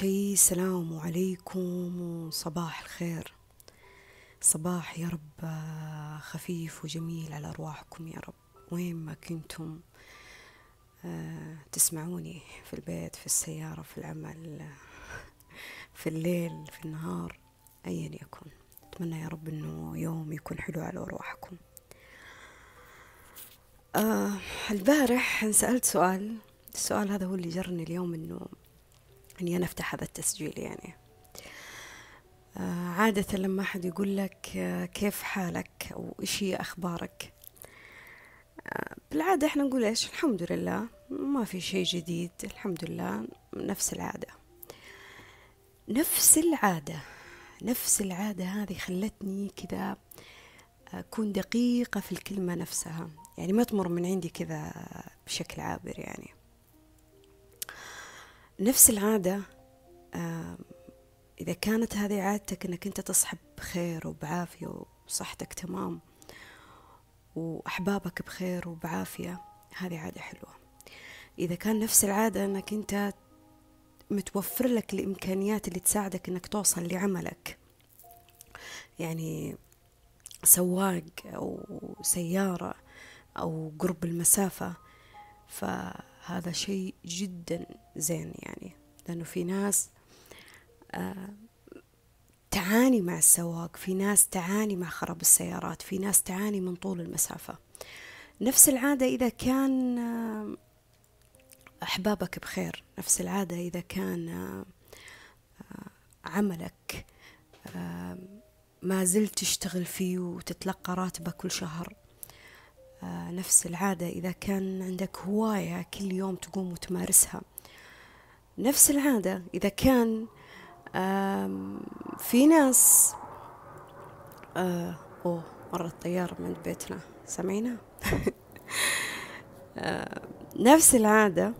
شي السلام عليكم وصباح الخير. صباح يا رب آه، خفيف وجميل على أرواحكم يا رب. وين ما كنتم آه، تسمعوني في البيت في السيارة في العمل في الليل في النهار أيا يكن. أتمنى يا رب أنه يوم يكون حلو على أرواحكم. آه البارح انسألت سؤال. السؤال هذا هو اللي جرني اليوم أنه إني أنا أفتح هذا التسجيل يعني. آه عادة لما أحد يقول لك آه كيف حالك أو إيش هي أخبارك؟ آه بالعادة إحنا نقول إيش؟ الحمد لله ما في شيء جديد الحمد لله نفس العادة. نفس العادة نفس العادة هذه خلتني كذا أكون دقيقة في الكلمة نفسها. يعني ما تمر من عندي كذا بشكل عابر يعني. نفس العادة إذا كانت هذه عادتك أنك أنت تصحى بخير وبعافية وصحتك تمام وأحبابك بخير وبعافية هذه عادة حلوة. إذا كان نفس العادة أنك أنت متوفر لك الإمكانيات اللي تساعدك أنك توصل لعملك. يعني سواق أو سيارة أو قرب المسافة فهذا شيء جدا زين يعني لأنه في ناس آه تعاني مع السواق في ناس تعاني مع خراب السيارات في ناس تعاني من طول المسافة. نفس العادة إذا كان آه أحبابك بخير نفس العادة إذا كان آه عملك ما زلت تشتغل فيه وتتلقى راتبك كل شهر. نفس العادة. إذا كان عندك هواية كل يوم تقوم وتمارسها نفس العادة. إذا كان في ناس آه أوه مرة الطيارة من بيتنا سمعينا نفس العادة.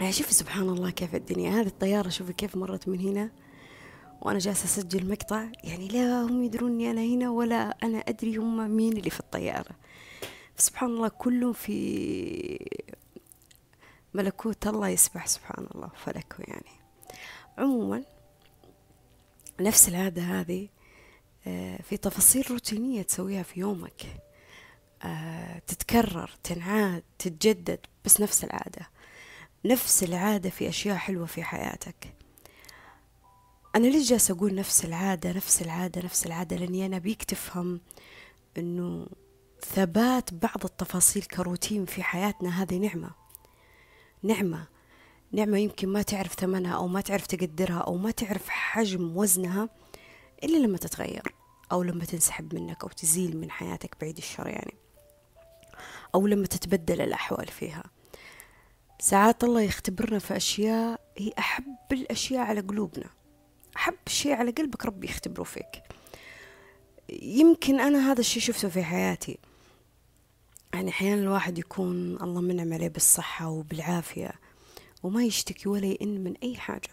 يعني شوفي سبحان الله كيف الدنيا. هذه الطيارة شوفي كيف مرت من هنا. وأنا جالسة أسجل مقطع يعني لا هم يدرون إني أنا هنا ولا أنا أدري هم مين اللي في الطيارة. سبحان الله كلهم في ملكوت الله يسبح سبحان الله فلكه يعني. عموما نفس العادة هذه في تفاصيل روتينية تسويها في يومك. تتكرر تنعاد تتجدد بس نفس العادة. نفس العادة في أشياء حلوة في حياتك. أنا ليش جالسة أقول نفس العادة نفس العادة نفس العادة؟ لأني أنا بيك تفهم أنه ثبات بعض التفاصيل كروتين في حياتنا. هذه نعمة. نعمة. نعمة يمكن ما تعرف ثمنها أو ما تعرف تقدرها أو ما تعرف حجم وزنها إلا لما تتغير أو لما تنسحب منك أو تزيل من حياتك بعيد الشر يعني. أو لما تتبدل الأحوال فيها. ساعات الله يختبرنا في أشياء هي أحب الأشياء على قلوبنا. أحب شيء على قلبك ربي يختبره فيك. يمكن أنا هذا الشيء شفته في حياتي. يعني أحيانا الواحد يكون الله منعم عليه بالصحة وبالعافية وما يشتكي ولا يئن من أي حاجة.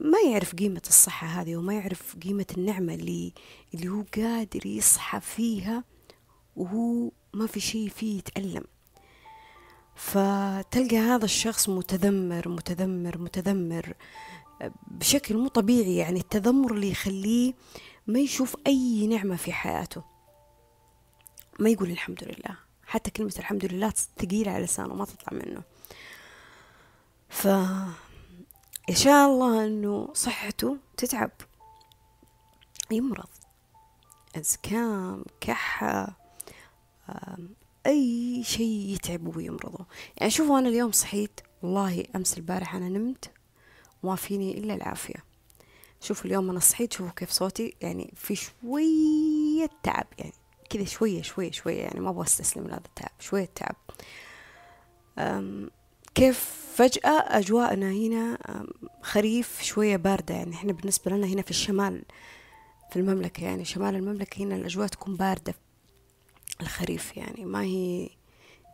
ما يعرف قيمة الصحة هذه وما يعرف قيمة النعمة اللي اللي هو قادر يصحى فيها وهو ما في شيء فيه يتألم. فتلقى هذا الشخص متذمر متذمر متذمر بشكل مو طبيعي. يعني التذمر اللي يخليه ما يشوف أي نعمة في حياته. ما يقول الحمد لله. حتى كلمة الحمد لله ثقيلة على لسانه ما تطلع منه. ف يشاء الله أنه صحته تتعب. يمرض. أزكام كحة أي شيء يتعب ويمرضه يعني شوفوا أنا اليوم صحيت والله أمس البارح أنا نمت وما فيني إلا العافية. شوفوا اليوم أنا صحيت شوفوا كيف صوتي. يعني في شوية تعب يعني كذا شوية شوية شوية يعني ما أبغى أستسلم لهذا التعب شوية تعب. كيف فجأة أجواءنا هنا خريف شوية باردة يعني إحنا بالنسبة لنا هنا في الشمال في المملكة يعني شمال المملكة هنا الأجواء تكون باردة. الخريف يعني ما هي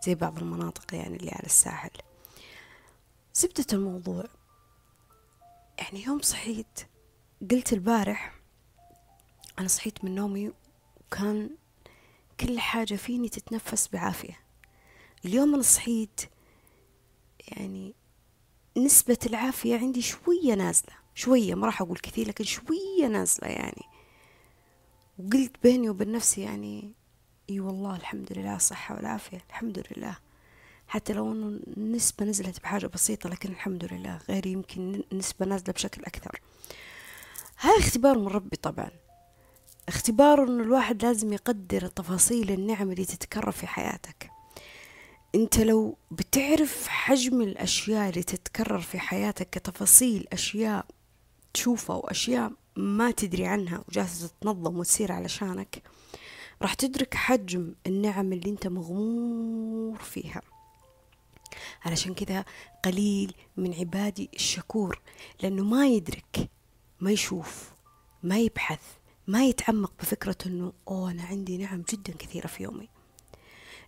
زي بعض المناطق يعني اللي على الساحل. زبدة الموضوع. يعني يوم صحيت قلت البارح أنا صحيت من نومي وكان كل حاجة فيني تتنفس بعافية. اليوم أنا صحيت يعني نسبة العافية عندي شوية نازلة شوية ما راح أقول كثير لكن شوية نازلة يعني. وقلت بيني وبين نفسي يعني إي والله الحمد لله الصحة والعافية الحمد لله. حتى لو إنه النسبة نزلت بحاجة بسيطة لكن الحمد لله غيري يمكن نسبة نازلة بشكل أكثر. هذا اختبار من ربي طبعا. اختبار إنه الواحد لازم يقدر التفاصيل النعم اللي تتكرر في حياتك. أنت لو بتعرف حجم الأشياء اللي تتكرر في حياتك كتفاصيل أشياء تشوفها وأشياء ما تدري عنها وجالسة تتنظم وتصير علشانك راح تدرك حجم النعم اللي أنت مغمور فيها. علشان كذا قليل من عبادي الشكور لأنه ما يدرك ما يشوف ما يبحث. ما يتعمق بفكرة أنه أوه أنا عندي نعم جدا كثيرة في يومي.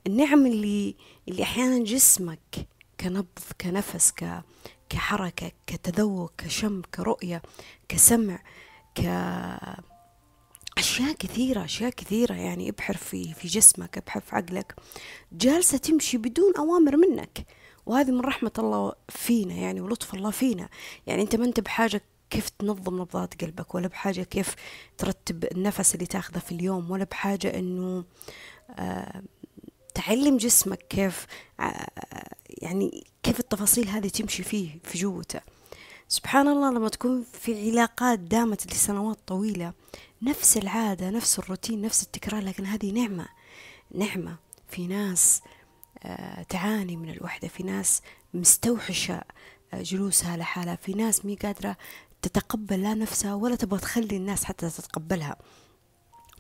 النعم اللي اللي أحيانا جسمك كنبض كنفس ك كحركة كتذوق كشم كرؤية كسمع ك أشياء كثيرة أشياء كثيرة يعني ابحر في في جسمك ابحر في عقلك. جالسة تمشي بدون أوامر منك. وهذه من رحمة الله فينا يعني ولطف الله فينا. يعني أنت ما أنت بحاجة كيف تنظم نبضات قلبك ولا بحاجة كيف ترتب النفس اللي تاخذه في اليوم ولا بحاجة أنه آه تعلم جسمك كيف آه يعني كيف التفاصيل هذه تمشي فيه في جوته. سبحان الله لما تكون في علاقات دامت لسنوات طويلة نفس العادة نفس الروتين نفس التكرار لكن هذه نعمة نعمة. في ناس آه، تعاني من الوحدة في ناس مستوحشة جلوسها لحالها في ناس مي قادرة تتقبل لا نفسها ولا تبغى تخلي الناس حتى تتقبلها.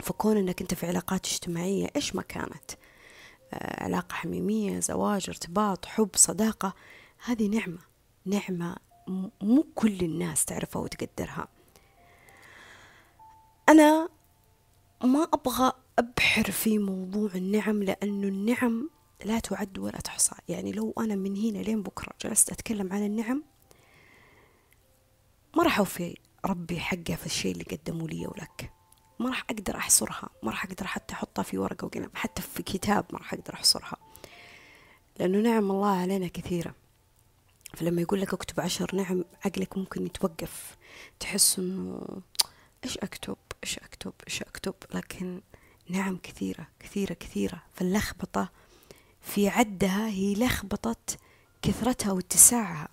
فكون إنك أنت في علاقات اجتماعية إيش ما كانت؟ آه، علاقة حميمية زواج ارتباط حب صداقة هذه نعمة. نعمة مو كل الناس تعرفها وتقدرها. أنا ما أبغى أبحر في موضوع النعم لأنه النعم لا تعد ولا تحصى. يعني لو أنا من هنا لين بكرة جلست أتكلم عن النعم ما راح أوفي ربي حقه في الشيء اللي قدموا لي ولك. ما راح أقدر أحصرها. ما راح أقدر حتى أحطها في ورقة وقلم. حتى في كتاب ما راح أقدر أحصرها. لأنه نعم الله علينا كثيرة. فلما يقول لك اكتب عشر نعم عقلك ممكن يتوقف. تحس إنه إيش أكتب؟ إيش أكتب؟ إيش أكتب؟ لكن نعم كثيرة كثيرة كثيرة. فاللخبطة في عدها هي لخبطة كثرتها واتساعها.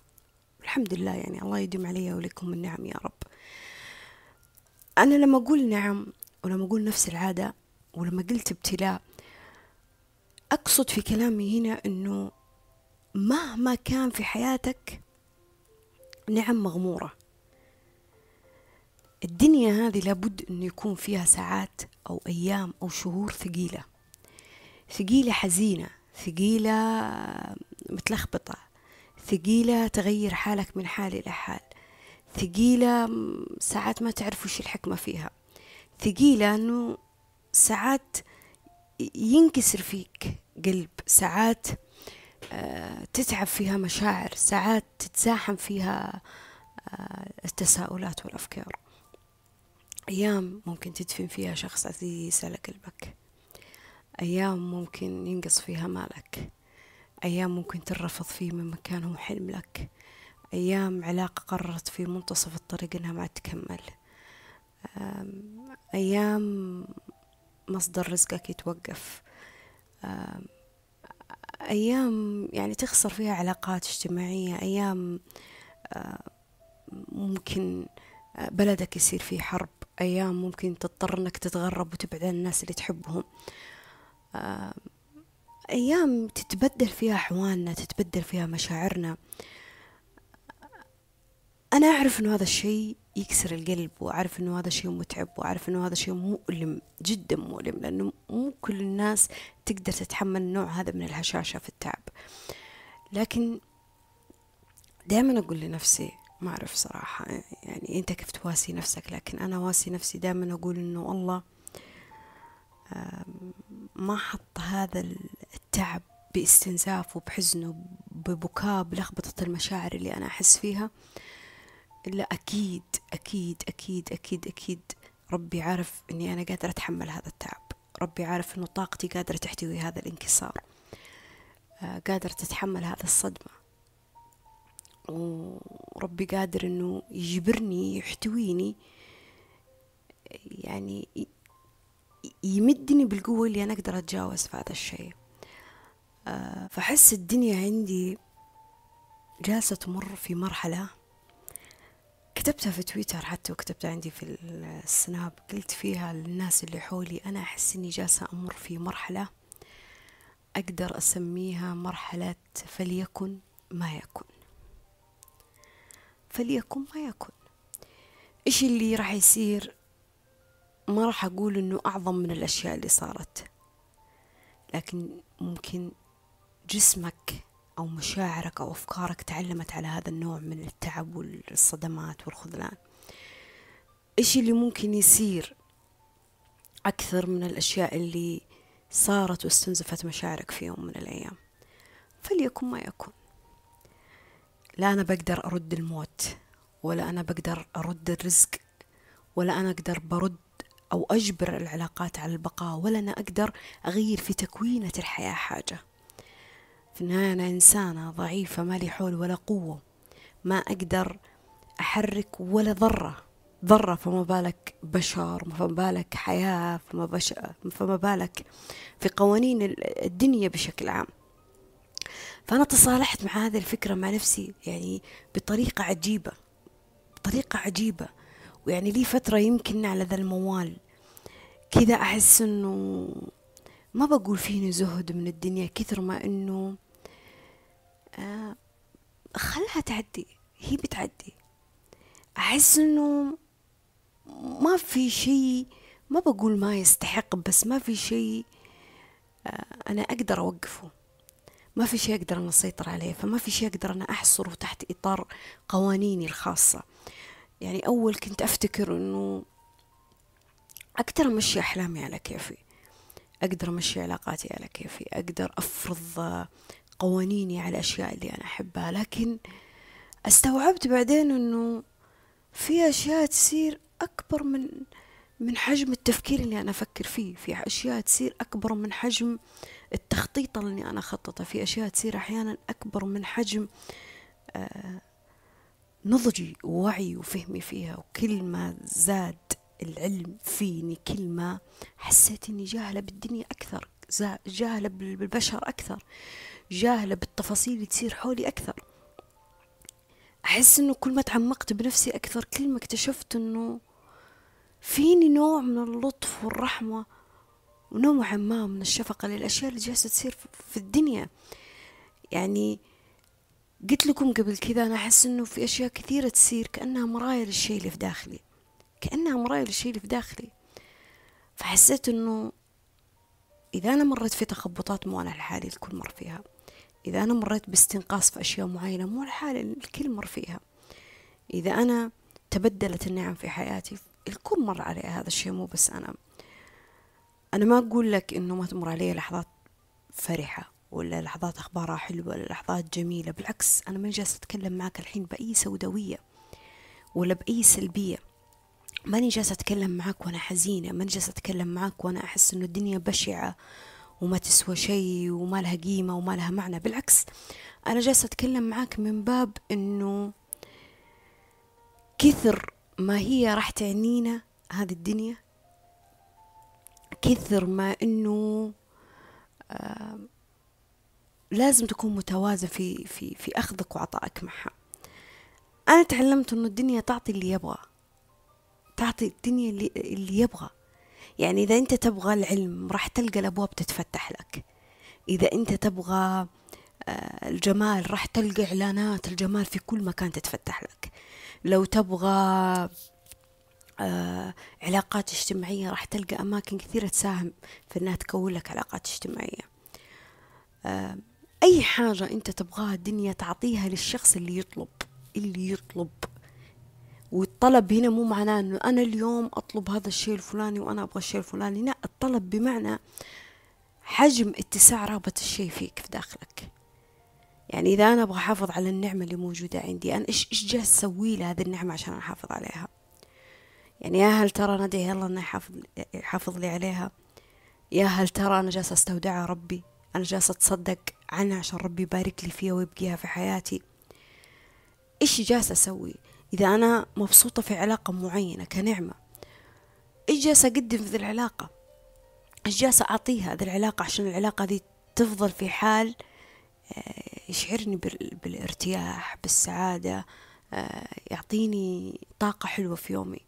الحمد لله يعني الله يديم علي ولكم النعم يا رب. أنا لما أقول نعم ولما أقول نفس العادة ولما قلت ابتلاء أقصد في كلامي هنا أنه مهما كان في حياتك نعم مغمورة. الدنيا هذه لابد أن يكون فيها ساعات أو أيام أو شهور ثقيلة. ثقيلة حزينة ثقيلة متلخبطة ثقيلة تغير حالك من حال إلى حال. ثقيلة ساعات ما تعرف وش الحكمة فيها. ثقيلة أنه ساعات ينكسر فيك قلب. ساعات آه، تتعب فيها مشاعر. ساعات تتزاحم فيها آه، التساؤلات والأفكار. أيام ممكن تدفن فيها شخص عزيز على قلبك. أيام ممكن ينقص فيها مالك. أيام ممكن ترفض فيه من مكان هو حلم لك. أيام علاقة قررت في منتصف الطريق إنها ما تكمل. أيام مصدر رزقك يتوقف. أيام يعني تخسر فيها علاقات اجتماعية. أيام ممكن بلدك يصير فيه حرب. أيام ممكن تضطر أنك تتغرب وتبعد عن الناس اللي تحبهم. أيام تتبدل فيها أحوالنا تتبدل فيها مشاعرنا. أنا أعرف أنه هذا الشيء يكسر القلب وأعرف أنه هذا شيء متعب وأعرف أنه هذا شيء مؤلم جدا مؤلم لأنه مو كل الناس تقدر تتحمل النوع هذا من الهشاشة في التعب. لكن دائما أقول لنفسي ما أعرف صراحة يعني أنت كيف تواسي نفسك؟ لكن أنا واسي نفسي دائما أقول إنه الله ما حط هذا التعب باستنزاف وبحزن وببكاء بلخبطة المشاعر اللي أنا أحس فيها. إلا أكيد أكيد أكيد أكيد أكيد ربي عارف إني أنا قادرة أتحمل هذا التعب. ربي عارف إنه طاقتي قادرة تحتوي هذا الانكسار. آه، قادرة تتحمل هذا الصدمة. وربي قادر إنه يجبرني يحتويني يعني يمدني بالقوة اللي أنا أقدر أتجاوز في هذا الشيء. فحس الدنيا عندي جالسة تمر في مرحلة كتبتها في تويتر حتى وكتبتها عندي في السناب. قلت فيها للناس اللي حولي أنا أحس إني جالسة أمر في مرحلة أقدر أسميها مرحلة فليكن ما يكن. فليكن ما يكن. إيش اللي راح يصير؟ ما راح أقول إنه أعظم من الأشياء اللي صارت. لكن ممكن جسمك أو مشاعرك أو أفكارك تعلمت على هذا النوع من التعب والصدمات والخذلان. إيش اللي ممكن يصير أكثر من الأشياء اللي صارت واستنزفت مشاعرك في يوم من الأيام؟ فليكن ما يكون. لا أنا بقدر أرد الموت ولا أنا بقدر أرد الرزق ولا أنا أقدر برد أو أجبر العلاقات على البقاء ولا أنا أقدر أغير في تكوينة الحياة حاجة. في النهاية أنا إنسانة ضعيفة ما لي حول ولا قوة. ما أقدر أحرك ولا ذرة ذرة فما بالك بشر فما بالك حياة فما, بش... فما بالك في قوانين الدنيا بشكل عام. فأنا تصالحت مع هذه الفكرة مع نفسي يعني بطريقة عجيبة بطريقة عجيبة. ويعني لي فترة يمكن على ذا الموال كذا أحس إنه ما بقول فيني زهد من الدنيا كثر ما إنه آه خلها تعدي. هي بتعدي. أحس إنه ما في شيء ما بقول ما يستحق بس ما في شيء آه أنا أقدر أوقفه. ما في شيء أقدر أنا أسيطر عليه فما في شيء أقدر أنا أحصره تحت إطار قوانيني الخاصة. يعني أول كنت أفتكر أنه أقدر أمشي أحلامي على كيفي. أقدر أمشي علاقاتي على كيفي. أقدر أفرض قوانيني على الأشياء اللي أنا أحبها لكن استوعبت بعدين أنه في أشياء تصير أكبر من من حجم التفكير اللي أنا أفكر فيه في أشياء تصير أكبر من حجم التخطيط اللي أنا أخططه في أشياء تصير أحيانا أكبر من حجم آه نضجي ووعي وفهمي فيها وكل ما زاد العلم فيني كل ما حسيت إني جاهلة بالدنيا أكثر جاهلة بالبشر أكثر. جاهلة بالتفاصيل اللي تصير حولي أكثر. أحس إنه كل ما تعمقت بنفسي أكثر كل ما اكتشفت إنه فيني نوع من اللطف والرحمة ونوع ما من الشفقة للأشياء اللي جالسة تصير في الدنيا. يعني قلت لكم قبل كذا أنا أحس إنه في أشياء كثيرة تصير كأنها مراية للشيء اللي في داخلي. كأنها مراية للشيء اللي في داخلي. فحسيت إنه إذا أنا مريت في تخبطات مو أنا لحالي الكل مر فيها. إذا أنا مريت باستنقاص في أشياء معينة مو لحالي الكل مر فيها. إذا أنا تبدلت النعم في حياتي الكل مر علي هذا الشيء مو بس أنا. أنا ما أقول لك إنه ما تمر علي لحظات فرحة ولا لحظات أخبارها حلوة ولا لحظات جميلة بالعكس أنا ماني جالسة أتكلم معك الحين بأي سوداوية ولا بأي سلبية. ماني جالسة أتكلم معك وأنا حزينة ماني جالسة أتكلم معك وأنا أحس إنه الدنيا بشعة وما تسوى شيء وما لها قيمة وما لها معنى. بالعكس أنا جالسة أتكلم معك من باب إنه كثر ما هي راح تعنينا هذه الدنيا كثر ما آه لازم تكون متوازن في في في أخذك وعطائك معها. أنا تعلمت إنه الدنيا تعطي اللي يبغى تعطي الدنيا اللي, اللي يبغى. يعني إذا أنت تبغى العلم راح تلقى الأبواب تتفتح لك. إذا أنت تبغى آه، الجمال راح تلقى إعلانات الجمال في كل مكان تتفتح لك. لو تبغى آه، علاقات اجتماعية راح تلقى أماكن كثيرة تساهم في أنها تكون لك علاقات اجتماعية. آه، أي حاجة أنت تبغاها الدنيا تعطيها للشخص اللي يطلب اللي يطلب. والطلب هنا مو معناه أنه أنا اليوم أطلب هذا الشيء الفلاني وأنا أبغى الشيء الفلاني. لا الطلب بمعنى حجم اتساع رغبة الشيء فيك في داخلك. يعني إذا أنا أبغى أحافظ على النعمة اللي موجودة عندي أنا إيش إيش جالس أسوي لهذه النعمة عشان أحافظ عليها؟ يعني يا هل ترى ندعي الله إنه يحافظ يحافظ لي عليها. يا هل ترى أنا جالسة أستودعها ربي؟ أنا جالسة أتصدق عنها عشان ربي يبارك لي فيها ويبقيها في حياتي. إيش جالسة أسوي؟ إذا أنا مبسوطة في علاقة معينة كنعمة إيش جالسة أقدم في ذي العلاقة. إيش جالسة أعطيها ذي العلاقة عشان العلاقة دي تفضل في حال آه، يشعرني بالارتياح بالسعادة آه، يعطيني طاقة حلوة في يومي.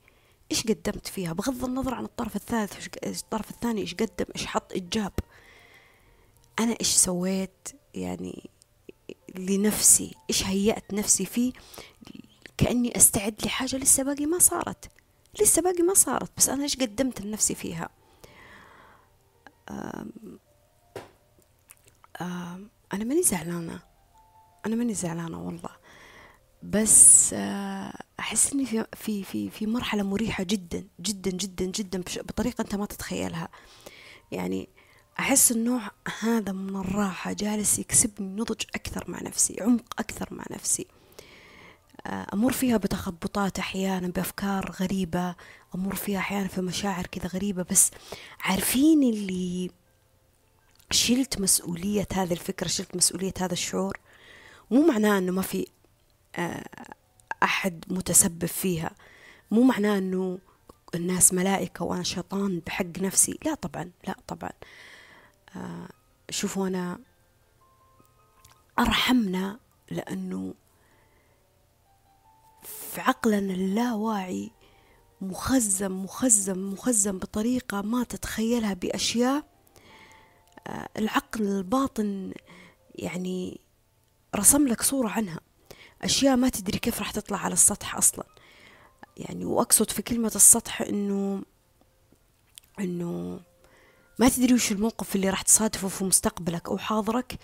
إيش قدمت فيها؟ بغض النظر عن الطرف الثالث الطرف الثاني إيش قدم إيش حط إيش جاب. أنا إيش سويت؟ يعني لنفسي إيش هيأت نفسي فيه؟ كأني أستعد لحاجة لسه باقي ما صارت. لسه باقي ما صارت. بس أنا إيش قدمت لنفسي فيها؟ أم أم أنا ماني زعلانة. أنا ماني زعلانة والله. بس آه، أحس إني في في في في مرحلة مريحة جدا جدا جدا جدا بطريقة أنت ما تتخيلها. يعني أحس النوع هذا من الراحة جالس يكسبني نضج أكثر مع نفسي عمق أكثر مع نفسي. أمر فيها بتخبطات أحيانا بأفكار غريبة أمر فيها أحيانا في مشاعر كذا غريبة. بس عارفين اللي شلت مسؤولية هذه الفكرة شلت مسؤولية هذا الشعور؟ مو معناه أنه ما في آه، أحد متسبب فيها. مو معناه أنه الناس ملائكة وأنا شيطان بحق نفسي. لا طبعا لا طبعا. آه، شوفوا أنا أرحمنا لأنه في عقلنا اللاواعي مخزن مخزن مخزن بطريقة ما تتخيلها بأشياء آه، العقل الباطن يعني رسم لك صورة عنها. أشياء ما تدري كيف راح تطلع على السطح أصلا. يعني وأقصد في كلمة السطح إنه إنه ما تدري وش الموقف اللي راح تصادفه في مستقبلك أو حاضرك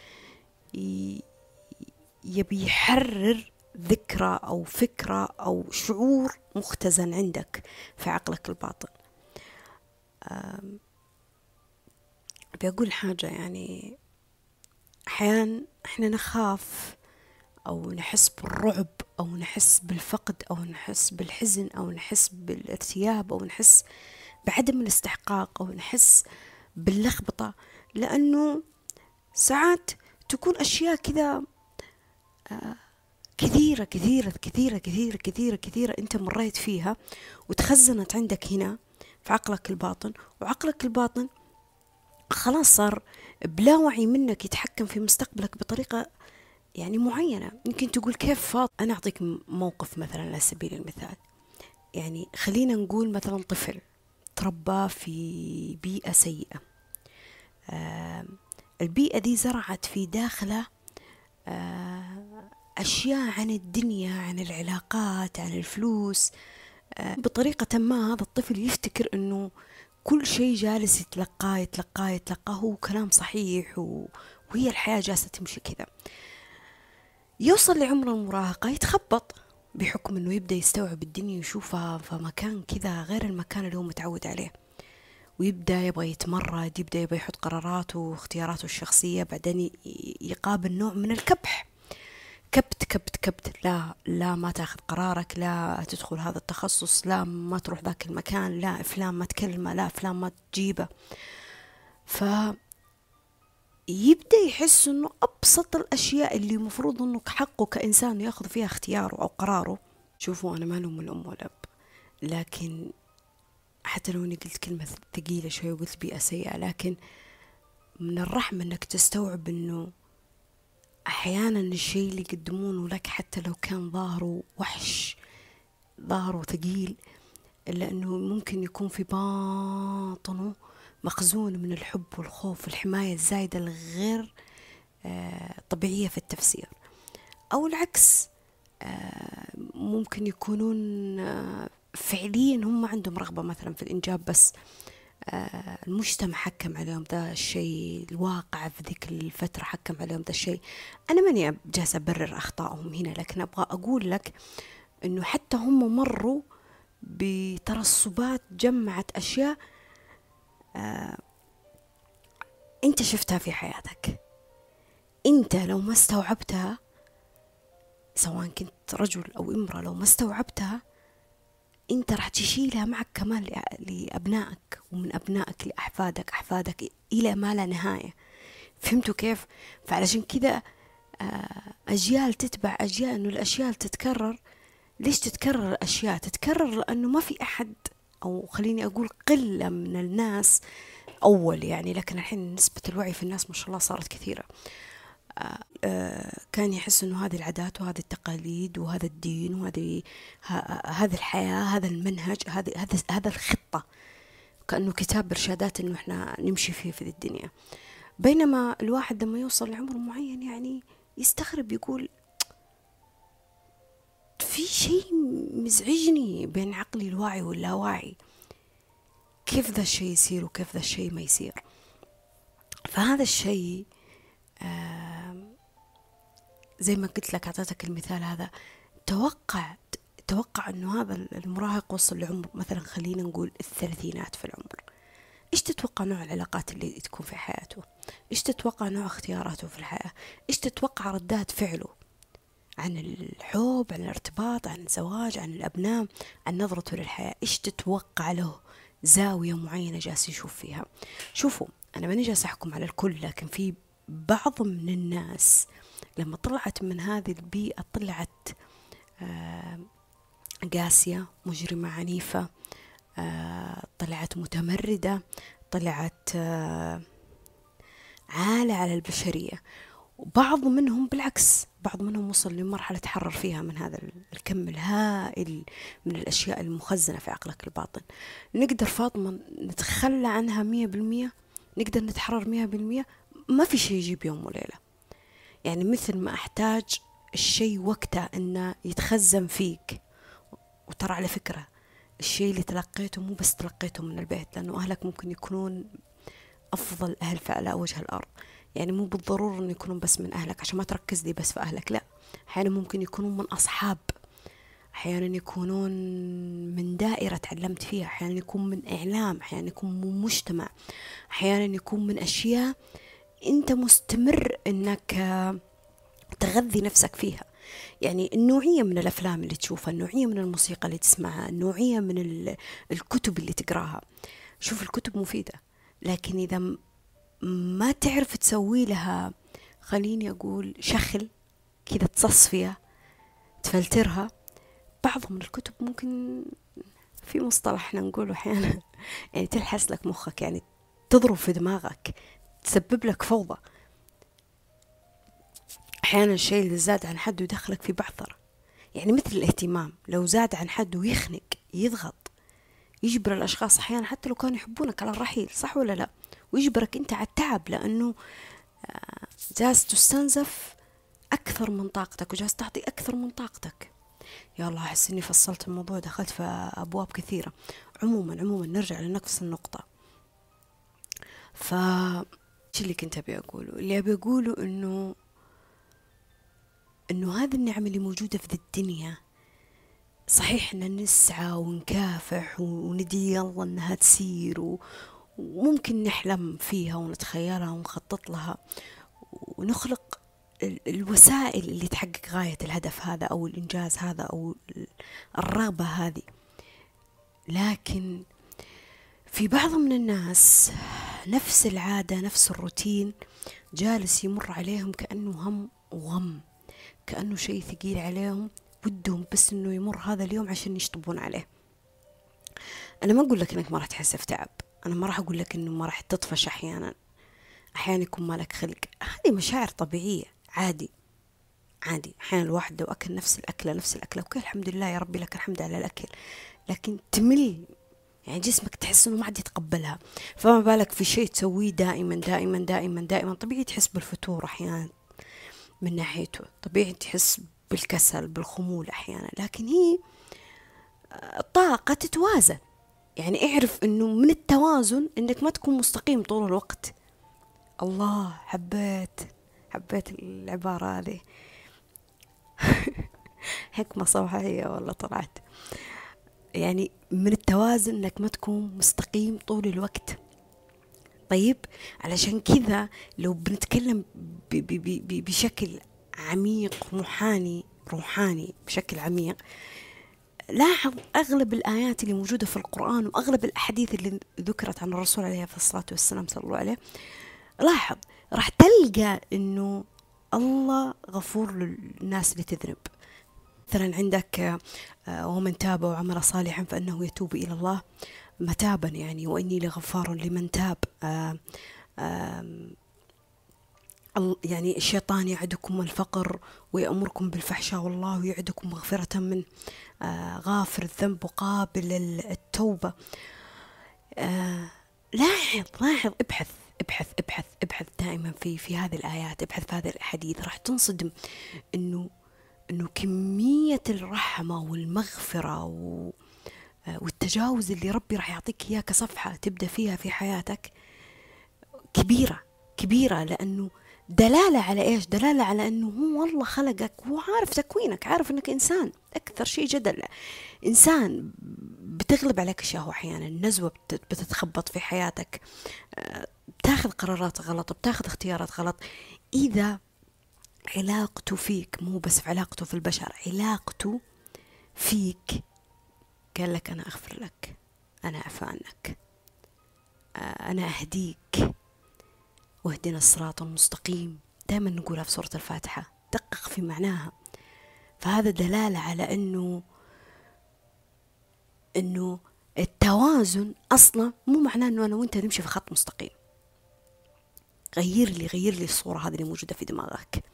يبي يحرر ذكرى أو فكرة أو شعور مختزن عندك في عقلك الباطن. بقول حاجة يعني أحيانا إحنا نخاف أو نحس بالرعب أو نحس بالفقد أو نحس بالحزن أو نحس بالارتياب أو نحس بعدم الاستحقاق أو نحس باللخبطة. لأنه ساعات تكون أشياء كذا آه، كثيرة كثيرة كثيرة كثيرة كثيرة كثيرة أنت مريت فيها وتخزنت عندك هنا في عقلك الباطن وعقلك الباطن خلاص صار بلا وعي منك يتحكم في مستقبلك بطريقة يعني معينة. يمكن تقول كيف فاض؟ أنا أعطيك موقف مثلا على سبيل المثال. يعني خلينا نقول مثلا طفل تربى في بيئة سيئة. آه البيئة دي زرعت في داخله آه أشياء عن الدنيا عن العلاقات عن الفلوس. آه بطريقة ما هذا الطفل يفتكر أنه كل شيء جالس يتلقاه يتلقاه يتلقاه. هو كلام صحيح و... وهي الحياة جالسة تمشي كذا. يوصل لعمر المراهقة يتخبط بحكم إنه يبدأ يستوعب الدنيا ويشوفها في مكان كذا غير المكان اللي هو متعود عليه. ويبدأ يبغى يتمرد يبدأ يبغى يحط قراراته واختياراته الشخصية بعدين يقابل نوع من الكبح. كبت كبت كبت. لا لا ما تاخذ قرارك لا تدخل هذا التخصص لا ما تروح ذاك المكان لا فلان ما تكلمه لا فلان ما تجيبه. ف يبدأ يحس إنه أبسط الأشياء اللي المفروض انه حقه كإنسان ياخذ فيها اختياره أو قراره. شوفوا أنا ما لوم الأم والاب لكن حتى لو أني قلت كلمة ثقيلة شوي وقلت بيئة سيئة لكن من الرحمة إنك تستوعب إنه أحيانا الشيء اللي يقدمونه لك حتى لو كان ظاهره وحش ظاهره ثقيل إلا إنه ممكن يكون في باطنه مخزون من الحب والخوف والحماية الزايدة الغير آه، طبيعية في التفسير. أو العكس آه، ممكن يكونون آه، فعليا هم عندهم رغبة مثلا في الإنجاب بس. المجتمع حكم عليهم ذا الشيء الواقع في ذيك الفترة حكم عليهم ذا الشيء. أنا ماني جالسة أبرر أخطائهم هنا لكن أبغى أقول لك أنه حتى هم مروا بترسبات جمعت أشياء آه أنت شفتها في حياتك. أنت لو ما استوعبتها سواء كنت رجل أو امرأة لو ما استوعبتها انت راح تشيلها معك كمان لأبنائك ومن أبنائك لأحفادك أحفادك إلى ما لا نهاية. فهمتوا كيف؟ فعلشان كذا آه، أجيال تتبع أجيال أنه الأشياء تتكرر. ليش تتكرر الأشياء؟ تتكرر لأنه ما في أحد أو خليني أقول قلة من الناس أول يعني لكن الحين نسبة الوعي في الناس ما شاء الله صارت كثيرة. آه، كان يحس إنه هذه العادات وهذه التقاليد وهذا الدين وهذه هذه الحياة هذا المنهج هذه هذا هذا الخطة. كأنه كتاب إرشادات إنه إحنا نمشي فيه في الدنيا. بينما الواحد لما يوصل لعمر معين يعني يستغرب يقول في شيء مزعجني بين عقلي الواعي واللاواعي كيف ذا الشيء يصير وكيف ذا الشيء ما يصير؟ فهذا الشيء زي ما قلت لك أعطيتك المثال هذا. توقع توقع أنه هذا المراهق وصل لعمر مثلا خلينا نقول الثلاثينات في العمر. إيش تتوقع نوع العلاقات اللي تكون في حياته؟ إيش تتوقع نوع اختياراته في الحياة؟ إيش تتوقع ردات فعله؟ عن الحب عن الارتباط عن الزواج عن الأبناء عن نظرته للحياة. إيش تتوقع له زاوية معينة جالس يشوف فيها؟ شوفوا أنا ماني جالس أحكم على الكل لكن في بعض من الناس لما طلعت من هذه البيئة طلعت آه، قاسية مجرمة عنيفة آه، طلعت متمردة طلعت آه، عالة على البشرية. وبعض منهم بالعكس بعض منهم وصل لمرحلة تحرر فيها من هذا الكم الهائل من الأشياء المخزنة في عقلك الباطن. نقدر فاطمة نتخلى عنها مية بالمية؟ نقدر نتحرر مية بالمية؟ ما في شيء يجيب يوم وليلة. يعني مثل ما أحتاج الشيء وقته إنه يتخزن فيك. وترى على فكرة الشيء اللي تلقيته مو بس تلقيته من البيت لأنه أهلك ممكن يكونون أفضل أهل على وجه الأرض. يعني مو بالضرورة إنه يكونون بس من أهلك عشان ما تركز لي بس في أهلك لا. أحيانا ممكن يكونون من أصحاب. أحيانا يكونون من دائرة تعلمت فيها. أحيانا يكون من إعلام. أحيانا يكون من مجتمع. أحيانا يكون من أشياء أنت مستمر أنك تغذي نفسك فيها. يعني النوعية من الأفلام اللي تشوفها النوعية من الموسيقى اللي تسمعها النوعية من الكتب اللي تقراها. شوف الكتب مفيدة لكن إذا ما تعرف تسوي لها خليني أقول شخل كذا تصفيها تفلترها. بعض من الكتب ممكن في مصطلح إحنا نقوله أحيانا يعني تلحس لك مخك يعني تضرب في دماغك. تسبب لك فوضى. أحيانا الشيء اللي زاد عن حده يدخلك في بعثرة يعني مثل الاهتمام لو زاد عن حده يخنق يضغط يجبر الأشخاص أحيانا حتى لو كانوا يحبونك على الرحيل صح ولا لا؟ ويجبرك أنت على التعب لأنه آه، جالس تستنزف أكثر من طاقتك وجالس تعطي أكثر من طاقتك. يا الله أحس إني فصلت الموضوع دخلت في أبواب كثيرة. عموما عموما نرجع لنفس النقطة. ف إيش اللي كنت أبي أقوله؟ اللي أبي أقوله إنه إنه هذه النعم اللي موجودة في الدنيا صحيح ان نسعى ونكافح وندي يلا إنها تصير وممكن نحلم فيها ونتخيلها ونخطط لها. ونخلق الوسائل اللي تحقق غاية الهدف هذا أو الإنجاز هذا أو الرغبة هذه. لكن في بعض من الناس نفس العادة نفس الروتين جالس يمر عليهم كأنه هم وغم كأنه شيء ثقيل عليهم ودهم بس إنه يمر هذا اليوم عشان يشطبون عليه. أنا ما أقول لك إنك ما راح تحس في تعب أنا ما راح أقول لك إنه ما راح تطفش أحيانا. أحيانا يكون مالك خلق. هذه مشاعر طبيعية عادي عادي. أحيانا الواحد لو أكل نفس الأكلة نفس الأكلة أوكي الحمد لله يا ربي لك الحمد على الأكل لكن تمل يعني جسمك تحس إنه ما عاد يتقبلها. فما بالك في شيء تسويه دائما دائما دائما دائما. طبيعي تحس بالفتور أحيانا من ناحيته. طبيعي تحس بالكسل بالخمول أحيانا. لكن هي طاقة تتوازن. يعني اعرف إنه من التوازن إنك ما تكون مستقيم طول الوقت. الله حبيت حبيت العبارة هذه. حكمة صباحية والله طلعت. يعني من التوازن إنك ما تكون مستقيم طول الوقت. طيب علشان كذا لو بنتكلم بشكل عميق روحاني روحاني بشكل عميق لاحظ أغلب الآيات اللي موجودة في القرآن وأغلب الأحاديث اللي ذكرت عن الرسول عليه الصلاة والسلام صلى الله عليه لاحظ راح تلقى أنه الله غفور للناس اللي تذنب. مثلا عندك آه، ومن تاب وعمل صالحا فإنه يتوب إلى الله متابا يعني وإني لغفار لمن تاب. آه، يعني الشيطان يعدكم الفقر ويأمركم بالفحشاء والله يعدكم مغفرة من آه، غافر الذنب وقابل التوبة. لاحظ لاحظ ابحث ابحث ابحث ابحث دائما في في هذه الآيات ابحث في هذه الأحاديث. راح تنصدم إنه إنه كمية الرحمة والمغفرة و والتجاوز اللي ربي راح يعطيك إياه كصفحة تبدأ فيها في حياتك كبيرة كبيرة لأنه دلالة على إيش؟ دلالة على أنه هو والله خلقك هو عارف تكوينك عارف أنك إنسان أكثر شيء جدل. إنسان بتغلب عليك الشهوة أحيانا النزوة بتتخبط في حياتك بتاخذ قرارات غلط بتاخذ اختيارات غلط. إذا علاقته فيك مو بس في علاقته في البشر علاقته فيك. قال لك أنا أغفر لك أنا أعفى عنك أنا أهديك. واهدنا الصراط المستقيم. دائما نقولها في سورة الفاتحة دقق في معناها. فهذا دلالة على أنه أنه التوازن أصلا مو معناه أنه أنا وأنت نمشي في خط مستقيم. غير لي غير لي الصورة هذه اللي موجودة في دماغك.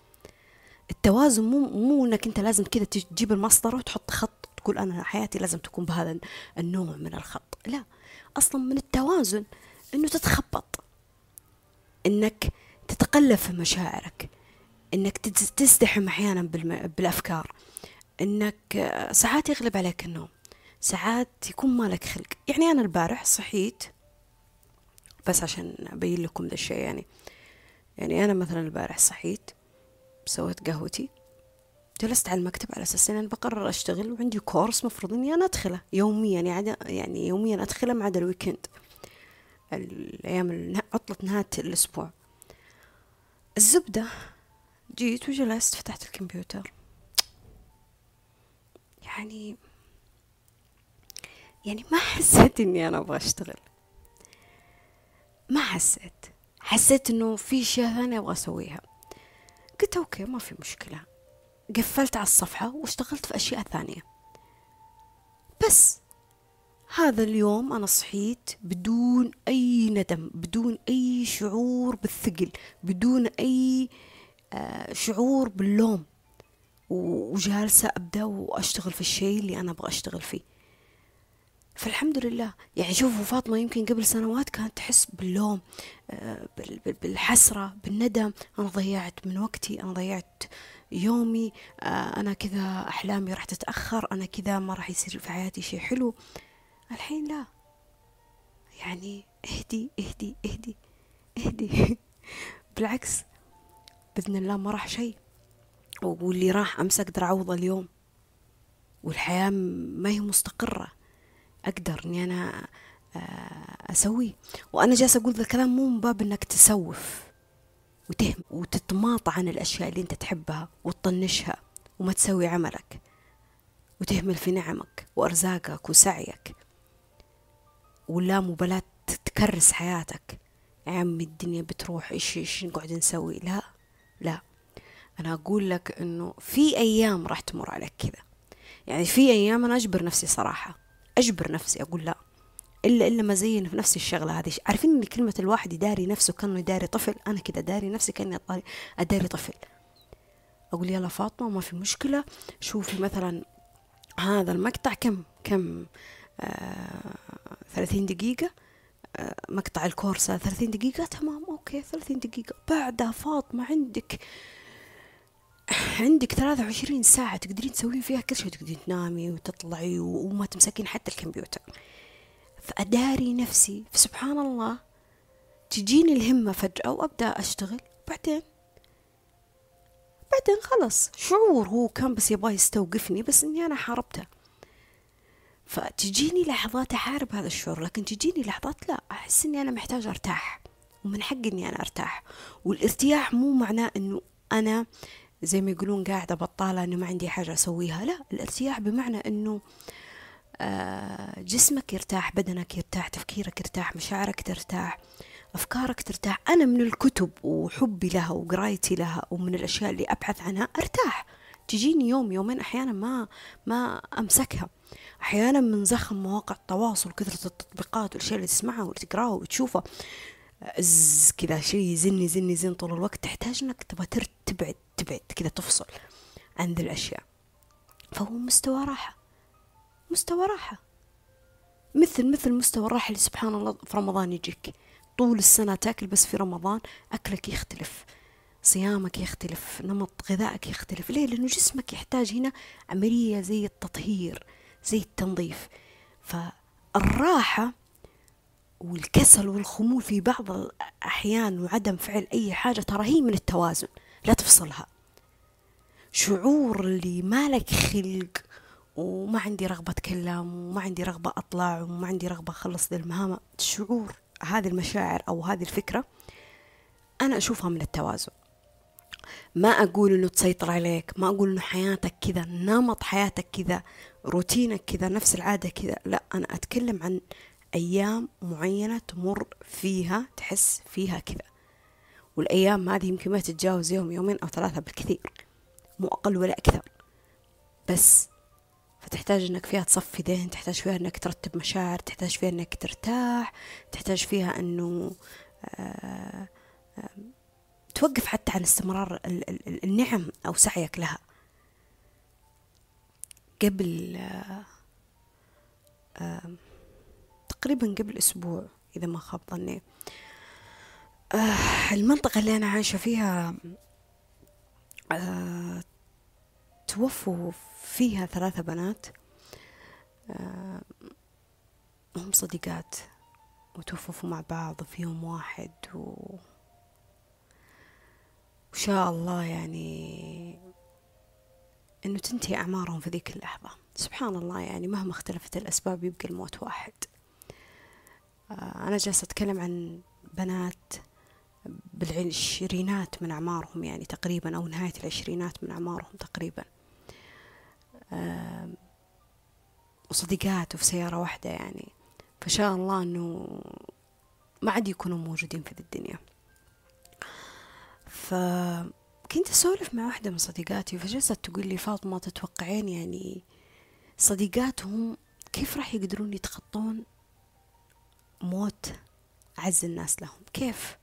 التوازن مو مو إنك أنت لازم كذا تجيب المسطره وتحط خط تقول أنا حياتي لازم تكون بهذا النوع من الخط. لا أصلا من التوازن إنه تتخبط. إنك تتقلب في مشاعرك. إنك تزدحم أحيانا بالأفكار. إنك ساعات يغلب عليك النوم. ساعات يكون مالك خلق. يعني أنا البارح صحيت بس عشان أبين لكم ذا الشيء يعني. يعني أنا مثلا البارح صحيت سويت قهوتي جلست على المكتب على أساس إني بقرر أشتغل وعندي كورس مفروض إني أنا أدخله يوميا يعني يعني يوميا أدخله ما عدا الويكند الأيام عطلة نهاية الأسبوع. الزبدة جيت وجلست فتحت الكمبيوتر. يعني يعني ما حسيت إني أنا أبغى أشتغل. ما حسيت. حسيت إنه في اشياء ثانية أبغى أسويها. قلت أوكي ما في مشكلة. قفلت على الصفحة واشتغلت في أشياء ثانية. بس هذا اليوم أنا صحيت بدون أي ندم بدون أي شعور بالثقل بدون أي آه، شعور باللوم. وجالسة أبدأ وأشتغل في الشيء اللي أنا أبغى أشتغل فيه. فالحمد لله. يعني شوفوا فاطمة يمكن قبل سنوات كانت تحس باللوم آه، بالحسرة بالندم. أنا ضيعت من وقتي أنا ضيعت يومي آه، أنا كذا أحلامي راح تتأخر أنا كذا ما راح يصير في حياتي شيء حلو. الحين لا. يعني اهدي اهدي اهدي اهدي. بالعكس بإذن الله ما راح شيء واللي راح أمس أقدر أعوضه اليوم والحياة ما هي مستقرة. أقدر إني أنا آه، أسويه وأنا جالسة أقول ذا الكلام مو من باب إنك تسوف وتهم وتتماطى عن الأشياء اللي أنت تحبها وتطنشها وما تسوي عملك وتهمل في نعمك وأرزاقك وسعيك ولا مبالاة تكرس حياتك. يا عمي الدنيا بتروح إيش إيش نقعد نسوي؟ لا لا. أنا أقول لك إنه في أيام راح تمر عليك كذا. يعني في أيام أنا أجبر نفسي صراحة. أجبر نفسي أقول لا. الا إلا ما زين في نفس الشغلة هذه. عارفين إن كلمة الواحد يداري نفسه كأنه يداري طفل؟ أنا كذا داري نفسي كأني أداري طفل. أقول يلا فاطمة ما في مشكلة. شوفي مثلا هذا المقطع كم كم آه ثلاثين دقيقة. آه مقطع الكورس ثلاثين دقيقة. تمام أوكي ثلاثين دقيقة. بعدها فاطمة عندك عندك ثلاثة وعشرين ساعة تقدرين تسوين فيها كل شيء تقدرين تنامي وتطلعي وما تمسكين حتى الكمبيوتر. فأداري نفسي فسبحان الله تجيني الهمة فجأة وأبدأ أشتغل. بعدين؟ بعدين خلص شعور هو كان بس يبغى يستوقفني بس إني أنا حاربته. فتجيني لحظات أحارب هذا الشعور لكن تجيني لحظات لا أحس إني أنا محتاجة أرتاح. ومن حقي إني أنا أرتاح. والارتياح مو معناه إنه أنا زي ما يقولون قاعدة بطالة إنه ما عندي حاجة أسويها. لا الأرتياح بمعنى إنه آه، جسمك يرتاح بدنك يرتاح تفكيرك يرتاح مشاعرك ترتاح أفكارك ترتاح. أنا من الكتب وحبي لها وقرايتي لها ومن الأشياء اللي أبحث عنها أرتاح. تجيني يوم يومين أحيانا ما ما أمسكها. أحيانا من زخم مواقع التواصل كثرة التطبيقات والأشياء اللي تسمعها واللي تقراها وتشوفها. از كذا شيء يزن يزن يزن طول الوقت. تحتاج إنك تبغى تبعد تبعد كذا تفصل عن ذي الأشياء. فهو مستوى راحة مستوى راحة. مثل مثل مستوى الراحة اللي سبحان الله في رمضان يجيك. طول السنة تاكل بس في رمضان أكلك يختلف صيامك يختلف نمط غذائك يختلف. ليه؟ لأنه جسمك يحتاج هنا عملية زي التطهير زي التنظيف. فالراحة والكسل والخمول في بعض الأحيان وعدم فعل أي حاجة ترى هي من التوازن لا تفصلها. شعور اللي مالك خلق وما عندي رغبة أتكلم وما عندي رغبة أطلع وما عندي رغبة أخلص المهام شعور هذه المشاعر أو هذه الفكرة أنا أشوفها من التوازن. ما أقول إنه تسيطر عليك ما أقول إنه حياتك كذا نمط حياتك كذا روتينك كذا نفس العادة كذا لا أنا أتكلم عن أيام معينة تمر فيها تحس فيها كذا. والأيام هذه يمكن ما تتجاوز يوم يومين أو ثلاثة بالكثير. مو أقل ولا أكثر. بس فتحتاج إنك فيها تصفي ذهن تحتاج فيها إنك ترتب مشاعر تحتاج فيها إنك ترتاح تحتاج فيها إنه آه، آه، توقف حتى عن استمرار النعم أو سعيك لها. قبل آه، تقريبا قبل أسبوع إذا ما خاب ظني. المنطقة اللي أنا عايشة فيها توفوا فيها ثلاثة بنات. آه، هم صديقات وتوفوا مع بعض في يوم واحد و... وشاء الله يعني إنه تنتهي أعمارهم في ذيك اللحظة. سبحان الله يعني مهما اختلفت الأسباب يبقى الموت واحد. آه، أنا جالسة أتكلم عن بنات بالعشرينات من أعمارهم يعني تقريبا أو نهاية العشرينات من أعمارهم تقريبا. وصديقات وفي سيارة واحدة يعني. فشاء الله أنه ما عاد يكونوا موجودين في الدنيا. فكنت أسولف مع واحدة من صديقاتي فجلست تقول لي فاطمة تتوقعين يعني صديقاتهم كيف راح يقدرون يتخطون موت أعز الناس لهم. كيف؟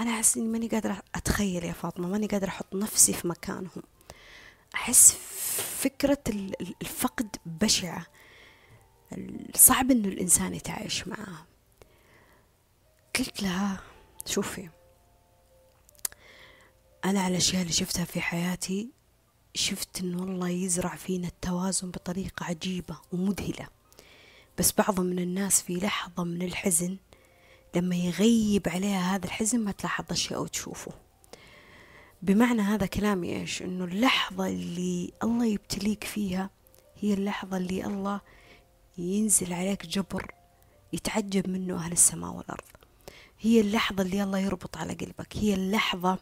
أنا أحس إني ماني قادرة أتخيل يا فاطمة ماني قادرة أحط نفسي في مكانهم. أحس فكرة الفقد بشعة. صعب إنه الإنسان يتعايش معها قلت لها شوفي أنا على الأشياء اللي شفتها في حياتي شفت إن والله يزرع فينا التوازن بطريقة عجيبة ومذهلة. بس بعض من الناس في لحظة من الحزن لما يغيب عليها هذا الحزن ما تلاحظ أشياء أو تشوفه. بمعنى هذا كلامي إيش؟ إنه اللحظة اللي الله يبتليك فيها هي اللحظة اللي الله ينزل عليك جبر يتعجب منه أهل السماء والأرض. هي اللحظة اللي الله يربط على قلبك. هي اللحظة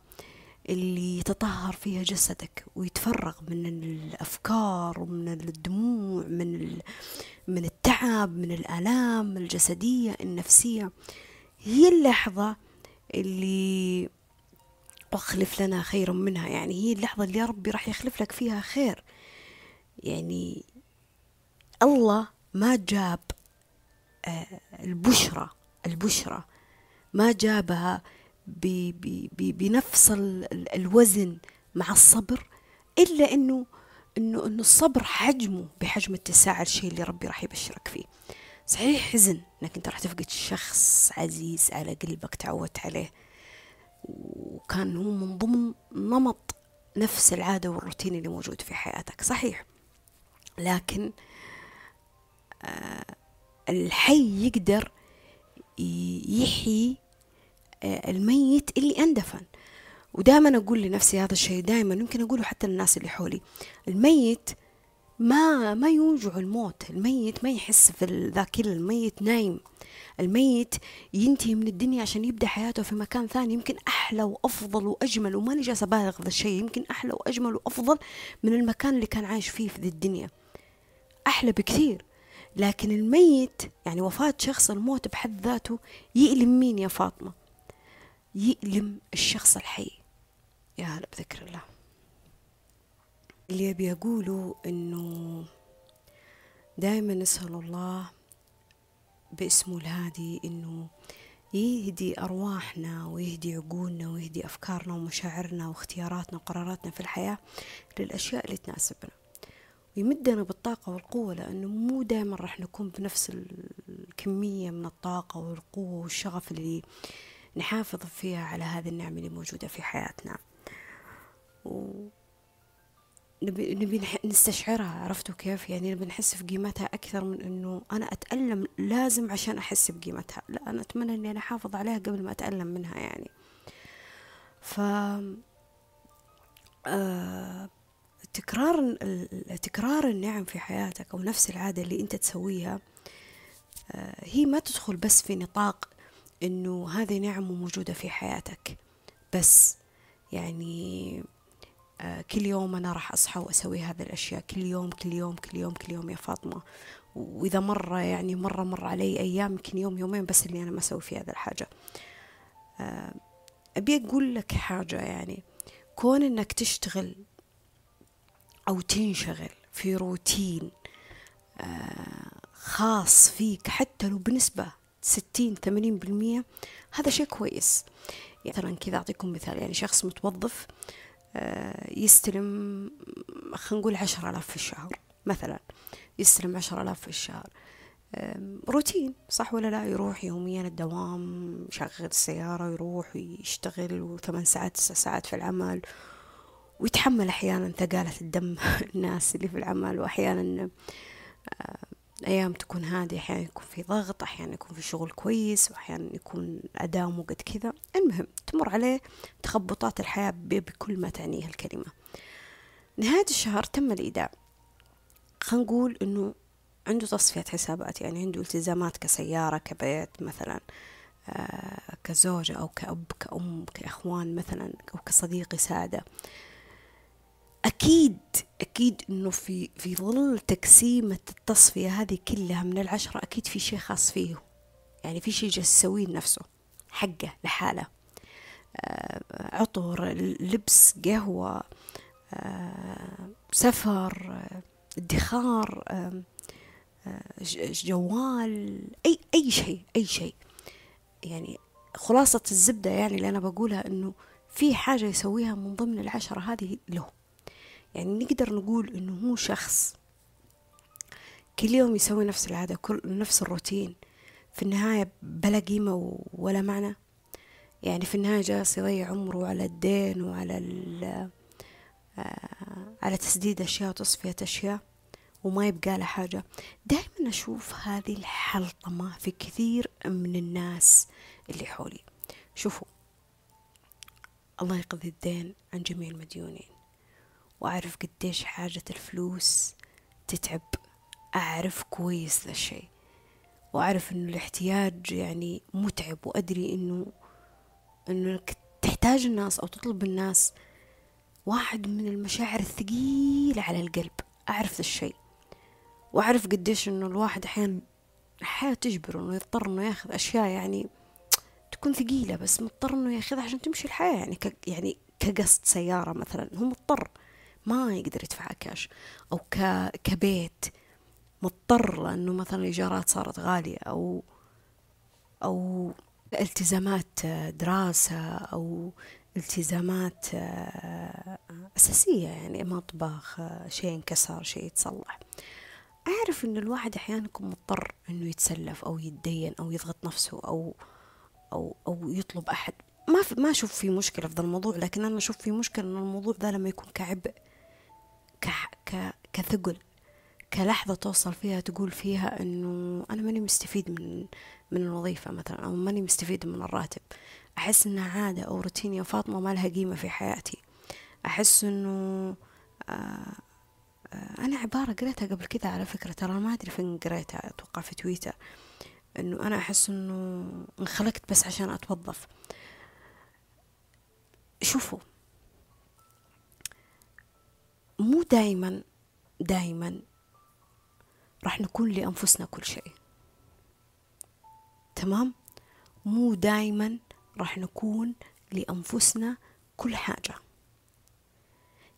اللي يتطهر فيها جسدك ويتفرغ من الأفكار ومن الدموع من من التعب من الآلام الجسدية النفسية هي اللحظة اللي واخلف لنا خيرا منها. يعني هي اللحظة اللي يا ربي راح يخلف لك فيها خير. يعني الله ما جاب آه، البشرة البشرة ما جابها بنفس الوزن مع الصبر إلا إنه إنه إنه الصبر حجمه بحجم اتساع الشيء اللي ربي راح يبشرك فيه. صحيح حزن إنك أنت راح تفقد شخص عزيز على قلبك تعودت عليه. وكان هو من ضمن نمط نفس العادة والروتين اللي موجود في حياتك. صحيح. لكن آه الحي يقدر يحيي الميت اللي أندفن. ودائما أقول لنفسي هذا الشيء دائما يمكن أقوله حتى للناس اللي حولي. الميت ما ما يوجع الموت الميت ما يحس في الذاكرة الميت نايم. الميت ينتهي من الدنيا عشان يبدأ حياته في مكان ثاني يمكن أحلى وأفضل وأجمل. وماني جالسة أبالغ في الشيء يمكن أحلى وأجمل وأفضل من المكان اللي كان عايش فيه في ذي الدنيا. أحلى بكثير. لكن الميت يعني وفاة شخص الموت بحد ذاته يألم مين يا فاطمة. يألم الشخص الحي. يا هلا بذكر الله. اللي يبي يقولوا إنه دائما نسأل الله باسمه الهادي إنه يهدي أرواحنا ويهدي عقولنا ويهدي أفكارنا ومشاعرنا واختياراتنا وقراراتنا في الحياة للأشياء اللي تناسبنا. ويمدنا بالطاقة والقوة لأنه مو دائما راح نكون بنفس الكمية من الطاقة والقوة والشغف اللي نحافظ فيها على هذه النعمة اللي موجودة في حياتنا. و نبي, نبي نستشعرها عرفتوا كيف؟ يعني نبي نحس في قيمتها أكثر من أنه أنا أتألم لازم عشان أحس بقيمتها. لا أنا أتمنى أني أنا أحافظ عليها قبل ما أتألم منها يعني. ف آه تكرار تكرار النعم في حياتك أو نفس العادة اللي أنت تسويها آه هي ما تدخل بس في نطاق أنه هذه نعم موجودة في حياتك. بس يعني آه، كل يوم أنا راح أصحى وأسوي هذه الأشياء. كل يوم كل يوم كل يوم كل يوم يا فاطمة. وإذا مرة يعني مرة مر علي أيام يمكن يوم يومين بس اللي أنا ما أسوي في هذه الحاجة. آه، أبي أقول لك حاجة يعني. كون إنك تشتغل أو تنشغل في روتين آه، خاص فيك حتى لو بنسبة ستين ثمانين بالمية. هذا شيء كويس. يعني مثلا كذا أعطيكم مثال يعني شخص متوظف آه، يستلم خلينا نقول عشرة آلاف في الشهر مثلا. يستلم عشرة آلاف في الشهر. روتين صح ولا لا؟ يروح يوميا الدوام يشغل السيارة ويروح ويشتغل وثمان ساعات تسع ساعات في العمل. ويتحمل أحيانا ثقالة الدم الناس اللي في العمل وأحيانا أيام تكون هادية أحيانا يكون في ضغط أحيانا يكون في شغل كويس وأحيانا يكون أداء مو قد كذا. المهم تمر عليه تخبطات الحياة بكل ما تعنيه الكلمة. نهاية الشهر تم الإيداع. خلينا نقول إنه عنده تصفية حسابات يعني عنده التزامات كسيارة كبيت مثلا آه كزوجة أو كأب كأم كأخوان مثلا أو كصديق سادة أكيد أكيد إنه في في ظل تقسيمة التصفية هذه كلها من العشرة أكيد في شيء خاص فيه. يعني في شيء جالس يسويه لنفسه حقه لحاله. آه عطر لبس قهوة آه سفر ادخار آه جوال أي أي شيء أي شيء. يعني خلاصة الزبدة يعني اللي أنا بقولها إنه في حاجة يسويها من ضمن العشرة هذه له. يعني نقدر نقول إنه هو شخص. كل يوم يسوي نفس العادة كل نفس الروتين. في النهاية بلا قيمة ولا معنى. يعني في النهاية جالس يضيع عمره على الدين وعلى آه على تسديد أشياء وتصفية أشياء وما يبقى له حاجة. دائما أشوف هذه الحلطمة في كثير من الناس اللي حولي. شوفوا الله يقضي الدين عن جميع المديونين. وأعرف قديش حاجة الفلوس تتعب. أعرف كويس ذا الشيء. وأعرف إنه الاحتياج يعني متعب وأدري إنه إنك تحتاج الناس أو تطلب الناس واحد من المشاعر الثقيلة على القلب. أعرف ذا الشيء. وأعرف قديش إنه الواحد أحيانا الحياة تجبره إنه يضطر إنه ياخذ أشياء يعني تكون ثقيلة بس مضطر إنه ياخذها عشان تمشي الحياة. يعني ك يعني كقصد سيارة مثلا هو مضطر. ما يقدر يدفع كاش أو ك... كبيت مضطر لأنه مثلا الإيجارات صارت غالية أو أو التزامات دراسة أو التزامات أساسية يعني مطبخ شيء انكسر شيء يتصلح. أعرف إن الواحد أحيانا يكون مضطر إنه يتسلف أو يتدين أو يضغط نفسه أو أو أو يطلب أحد. ما ما أشوف في مشكلة في ذا الموضوع لكن أنا أشوف في مشكلة إن الموضوع ذا لما يكون كعبء. ك... كثقل كلحظة توصل فيها تقول فيها إنه أنا ماني مستفيد من من الوظيفة مثلا أو ماني مستفيد من الراتب. أحس إنها عادة أو روتين يا فاطمة ما لها قيمة في حياتي. أحس إنه آه آه أنا عبارة قريتها قبل كذا على فكرة ترى ما أدري فين قريتها أتوقع في تويتر. إنه أنا أحس إنه انخلقت بس عشان أتوظف. شوفوا مو دايما دايما راح نكون لأنفسنا كل شيء. تمام؟ مو دايما راح نكون لأنفسنا كل حاجة.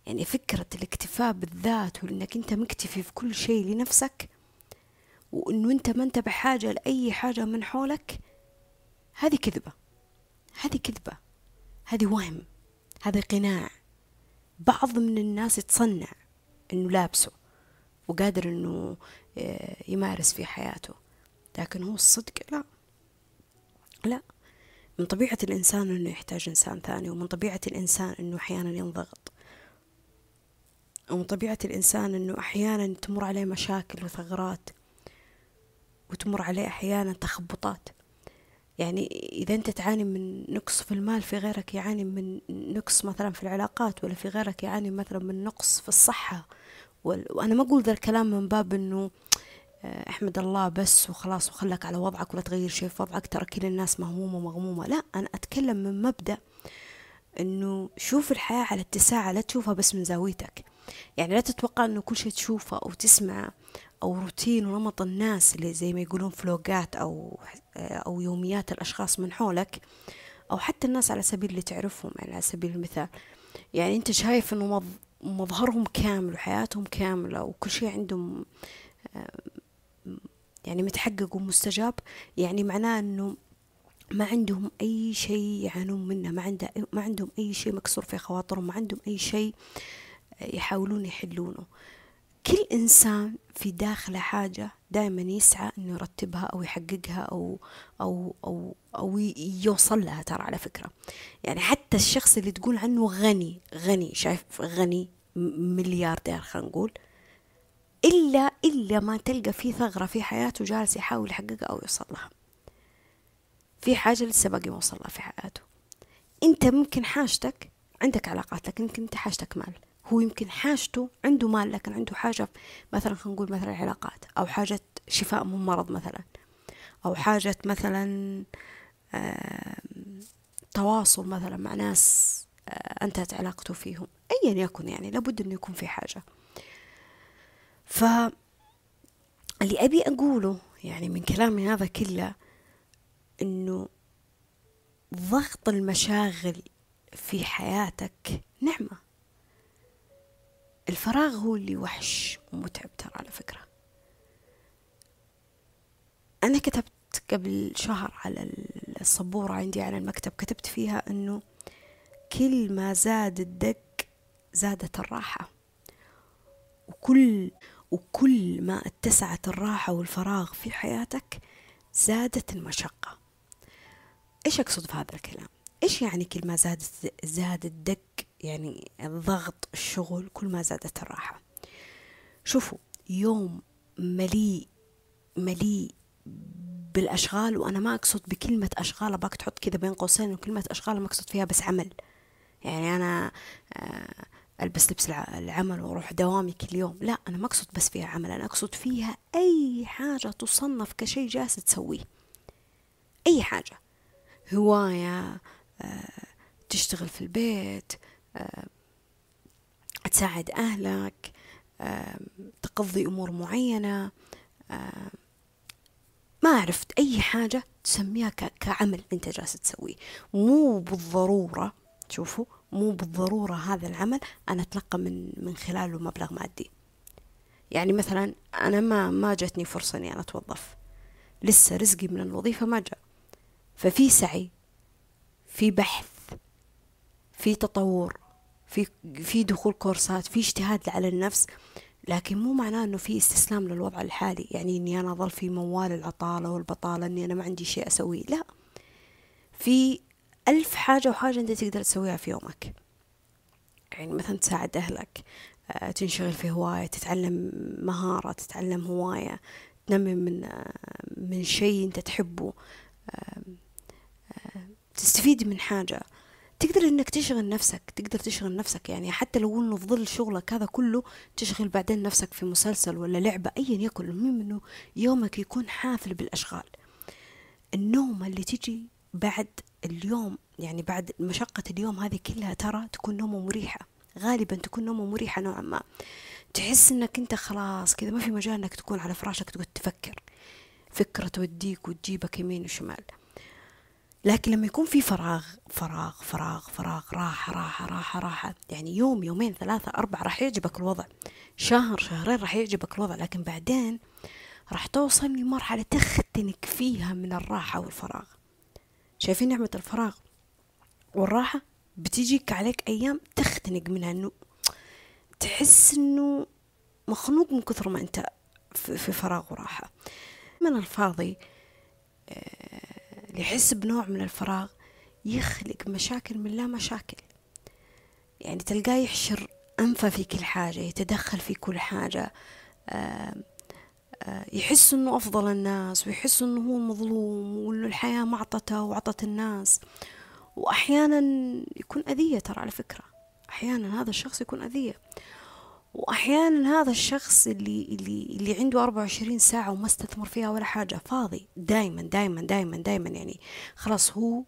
يعني فكرة الاكتفاء بالذات وإنك أنت مكتفي في كل شيء لنفسك وإنه أنت ما أنت بحاجة لأي حاجة من حولك هذه كذبة. هذه كذبة. هذه وهم. هذا قناع. بعض من الناس يتصنع إنه لابسه وقادر إنه آه، يمارس في حياته. لكن هو الصدق لا. لا. من طبيعة الإنسان إنه يحتاج إنسان ثاني ومن طبيعة الإنسان إنه أحيانا ينضغط. ومن طبيعة الإنسان إنه أحيانا تمر عليه مشاكل وثغرات وتمر عليه أحيانا تخبطات. يعني إذا أنت تعاني من نقص في المال في غيرك يعاني من نقص مثلا في العلاقات ولا في غيرك يعاني مثلا من نقص في الصحة. وأنا ما أقول ذا الكلام من باب أنه آه، أحمد الله بس وخلاص وخلك على وضعك ولا تغير شيء في وضعك ترى كل الناس مهمومة ومغمومة. لا أنا أتكلم من مبدأ أنه شوف الحياة على اتساع لا تشوفها بس من زاويتك. يعني لا تتوقع أنه كل شيء تشوفه أو تسمعه أو روتين ونمط الناس اللي زي ما يقولون فلوقات أو أو يوميات الأشخاص من حولك أو حتى الناس على سبيل اللي تعرفهم يعني على سبيل المثال. يعني أنت شايف إنه مظهرهم كامل وحياتهم كاملة وكل شيء عندهم يعني متحقق ومستجاب يعني معناه إنه ما عندهم أي شيء يعانون منه ما, عنده ما عندهم أي شيء مكسور في خواطرهم ما عندهم أي شيء يحاولون يحلونه. كل إنسان في داخله حاجة دائما يسعى إنه يرتبها أو يحققها أو أو أو أو يوصل لها ترى على فكرة. يعني حتى الشخص اللي تقول عنه غني غني شايف غني ملياردير خلينا نقول إلا إلا ما تلقى في ثغرة في حياته جالس يحاول يحققها أو يوصل لها. في حاجة لسه باقي ما وصل لها في حياته. أنت ممكن حاجتك عندك علاقات لكن أنت حاجتك مال. هو يمكن حاجته عنده مال لكن عنده حاجة مثلا خلينا نقول مثلا علاقات أو حاجة شفاء من مرض مثلا أو حاجة مثلا تواصل مثلا مع ناس آه، أنتهت علاقته فيهم أيا يكن يعني لابد أنه يكون في حاجة. ف اللي أبي أقوله يعني من كلامي هذا كله أنه ضغط المشاغل في حياتك نعمة. الفراغ هو اللي وحش ومتعب ترى على فكرة. أنا كتبت قبل شهر على السبورة عندي على المكتب كتبت فيها أنه كل ما زاد الدق زادت الراحة. وكل وكل ما اتسعت الراحة والفراغ في حياتك زادت المشقة. إيش أقصد في هذا الكلام؟ إيش يعني كل ما زادت زاد الدق يعني الضغط الشغل كل ما زادت الراحة. شوفوا يوم مليء مليء بالأشغال وأنا ما أقصد بكلمة أشغال أبغاك تحط كذا بين قوسين وكلمة أشغال ما أقصد فيها بس عمل. يعني أنا آه، ألبس لبس العمل وأروح دوامي كل يوم. لا أنا ما أقصد بس فيها عمل أنا أقصد فيها أي حاجة تصنف كشيء جالس تسويه. أي حاجة. هواية آه، تشتغل في البيت تساعد أهلك آه، تقضي أمور معينة ما عرفت أي حاجة تسميها كعمل أنت جالس تسويه. مو بالضرورة شوفوا مو بالضرورة هذا العمل أنا أتلقى من من خلاله مبلغ مادي. يعني مثلا أنا ما ما جتني فرصة إني أنا أتوظف. لسه رزقي من الوظيفة ما جاء. ففي سعي في بحث في تطور في في دخول كورسات في اجتهاد على النفس لكن مو معناه إنه في استسلام للوضع الحالي. يعني إني أنا أظل في موال العطالة والبطالة إني أنا ما عندي شيء أسويه. لا. في ألف حاجة وحاجة أنت تقدر تسويها في يومك. يعني مثلا تساعد أهلك آه، تنشغل في هواية تتعلم مهارة تتعلم هواية تنمي من آه، من شيء أنت تحبه تستفيد من حاجة. تقدر إنك تشغل نفسك تقدر تشغل نفسك يعني حتى لو إنه في ظل شغلك هذا كله تشغل بعدين نفسك في مسلسل ولا لعبة ايا يكن. المهم إنه يومك يكون حافل بالأشغال. النوم اللي تجي بعد اليوم يعني بعد مشقة اليوم هذه كلها ترى تكون نومة مريحة. غالبا تكون نومة مريحة نوعا ما. تحس إنك أنت خلاص كذا ما في مجال إنك تكون على فراشك تقعد تفكر. فكرة توديك وتجيبك يمين وشمال. لكن لما يكون في فراغ فراغ فراغ فراغ راحة راحة راحة راحة يعني يوم يومين ثلاثة أربعة راح يعجبك الوضع. شهر شهرين راح يعجبك الوضع لكن بعدين راح توصل لمرحلة تختنك فيها من الراحة والفراغ. شايفين نعمة الفراغ والراحة؟ بتجيك عليك أيام تختنق منها إنه تحس إنه مخنوق من كثر ما أنت في فراغ وراحة. من الفاضي اللي يحس بنوع من الفراغ يخلق مشاكل من لا مشاكل. يعني تلقاه يحشر أنفه في كل حاجة يتدخل في كل حاجة. آه، آه، يحس إنه أفضل الناس ويحس إنه هو مظلوم وإنه الحياة معطته وعطت الناس. واحيانا يكون أذية ترى على فكرة. أحيانا هذا الشخص يكون أذية. وأحيانا هذا الشخص اللي اللي اللي عنده 24 ساعة وما استثمر فيها ولا حاجة فاضي. دائما دائما دائما دائما يعني خلاص هو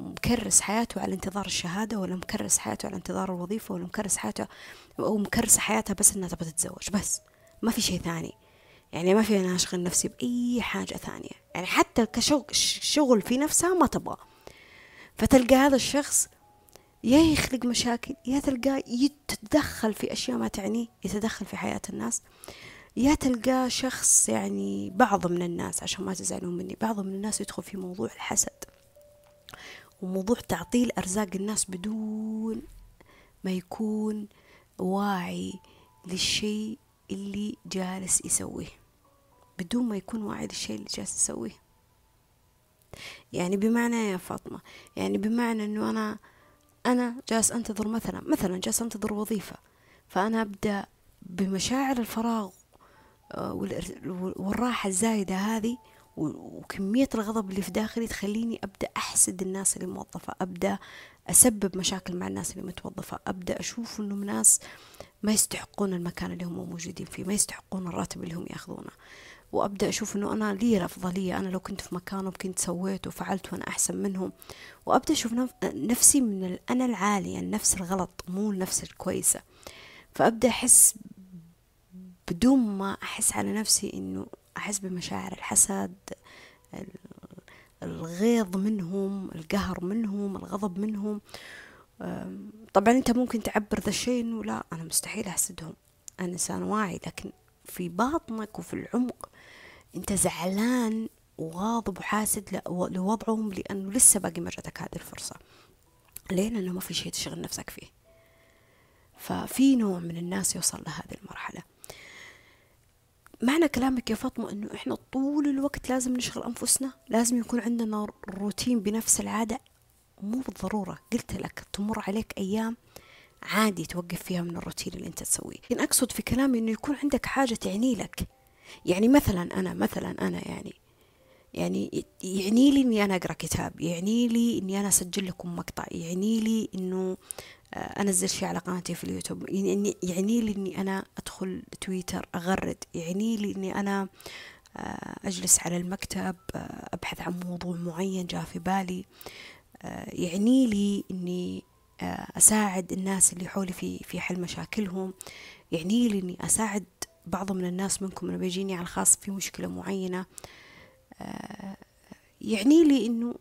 مكرس حياته على انتظار الشهادة ولا مكرس حياته على انتظار الوظيفة ولا مكرس حياته أو مكرس حياتها بس إنها تبغى تتزوج بس. ما في شيء ثاني. يعني ما في أنا أشغل نفسي بأي حاجة ثانية. يعني حتى كشغل شغل في نفسها ما تبغى. فتلقى هذا الشخص يا يخلق مشاكل يا تلقاه يتدخل في أشياء ما تعنيه يتدخل في حياة الناس. يا تلقاه شخص يعني بعض من الناس عشان ما تزعلون مني بعض من الناس يدخل في موضوع الحسد وموضوع تعطيل أرزاق الناس بدون ما يكون واعي للشيء اللي جالس يسويه. بدون ما يكون واعي للشيء اللي جالس يسويه. يعني بمعنى يا فاطمة يعني بمعنى أنه أنا أنا جالس أنتظر مثلا مثلا جالس أنتظر وظيفة فأنا أبدأ بمشاعر الفراغ آه، والراحة الزايدة هذه وكمية الغضب اللي في داخلي تخليني أبدأ أحسد الناس اللي موظفة أبدأ أسبب مشاكل مع الناس اللي متوظفة أبدأ أشوف أنهم ناس ما يستحقون المكان اللي هم موجودين فيه ما يستحقون الراتب اللي هم يأخذونه. وأبدأ أشوف أنه أنا لي الأفضلية أنا لو كنت في مكانهم كنت سويت وفعلت وأنا أحسن منهم. وأبدأ أشوف نفسي من الأنا العالية النفس الغلط مو النفس الكويسة. فأبدأ أحس بدون ما أحس على نفسي أنه أحس بمشاعر الحسد الغيظ منهم القهر منهم الغضب منهم. طبعا أنت ممكن تعبر ذا الشيء أنه لا أنا مستحيل أحسدهم. أنا إنسان واعي لكن في باطنك وفي العمق أنت زعلان وغاضب وحاسد لوضعهم لأنه لسه باقي ما جاتك هذه الفرصة. ليه؟ لأنه ما في شيء تشغل نفسك فيه. ففي نوع من الناس يوصل لهذه المرحلة. معنى كلامك يا فاطمة أنه إحنا طول الوقت لازم نشغل أنفسنا لازم يكون عندنا روتين بنفس العادة. مو بالضرورة. قلت لك تمر عليك أيام عادي توقف فيها من الروتين اللي أنت تسويه. لكن أقصد في كلامي أنه يكون عندك حاجة تعني لك. يعني مثلا أنا مثلا أنا يعني يعني يعني لي إني أنا أقرأ كتاب يعني لي إني أنا أسجل لكم مقطع يعني لي إنه آه، أنزل شيء على قناتي في اليوتيوب يعني يعني لي إني أنا أدخل تويتر أغرد يعني لي إني أنا آه، أجلس على المكتب آه، أبحث عن موضوع معين جاء في بالي يعني لي إني أساعد الناس اللي حولي في في حل مشاكلهم يعني لي إني أساعد بعض من الناس منكم انه بيجيني على الخاص في مشكلة معينة آه، يعني لي إنه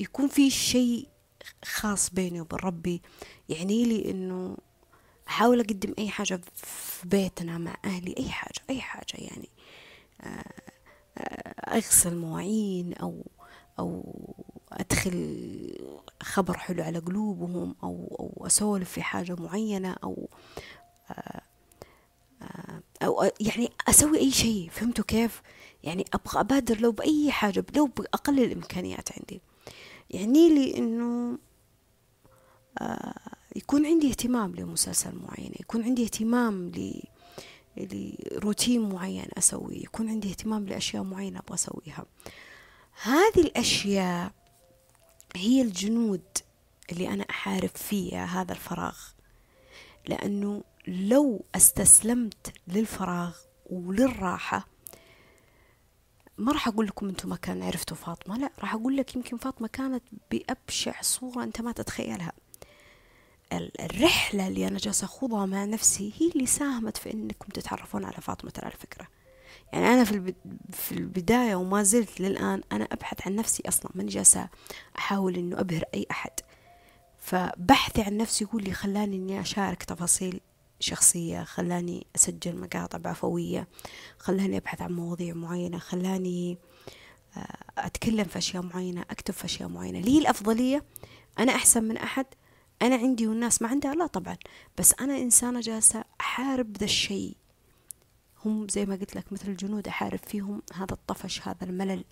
يكون في شيء خاص بيني وبين ربي يعني لي إنه أحاول أقدم أي حاجة في بيتنا مع أهلي أي حاجة أي حاجة يعني آه، آه، أغسل مواعين أو أو أدخل خبر حلو على قلوبهم أو أو أسولف في حاجة معينة أو أو يعني أسوي أي شيء فهمتوا كيف؟ يعني أبغى أبادر لو بأي حاجة لو بأقل الإمكانيات عندي. يعني لي إنه آه يكون عندي اهتمام لمسلسل معين يكون عندي اهتمام ل لروتين معين أسويه يكون عندي اهتمام لأشياء معينة أبغى أسويها. هذه الأشياء هي الجنود اللي أنا أحارب فيها هذا الفراغ. لأنه لو استسلمت للفراغ وللراحة ما راح أقول لكم أنتم ما كان عرفتوا فاطمة لا راح أقول لك يمكن فاطمة كانت بأبشع صورة أنت ما تتخيلها. الرحلة اللي أنا جالسة أخوضها مع نفسي هي اللي ساهمت في أنكم تتعرفون على فاطمة على فكرة. يعني أنا في في البداية وما زلت للآن أنا أبحث عن نفسي أصلا ماني جالسة أحاول إنه أبهر أي أحد. فبحثي عن نفسي هو اللي خلاني إني أشارك تفاصيل شخصية خلاني أسجل مقاطع عفوية خلاني أبحث عن مواضيع معينة خلاني آه، أتكلم في أشياء معينة أكتب في أشياء معينة. لي الأفضلية أنا أحسن من أحد أنا عندي والناس ما عندها لا طبعا بس أنا إنسانة جالسة أحارب ذا الشيء. هم زي ما قلت لك مثل الجنود أحارب فيهم هذا الطفش هذا الملل.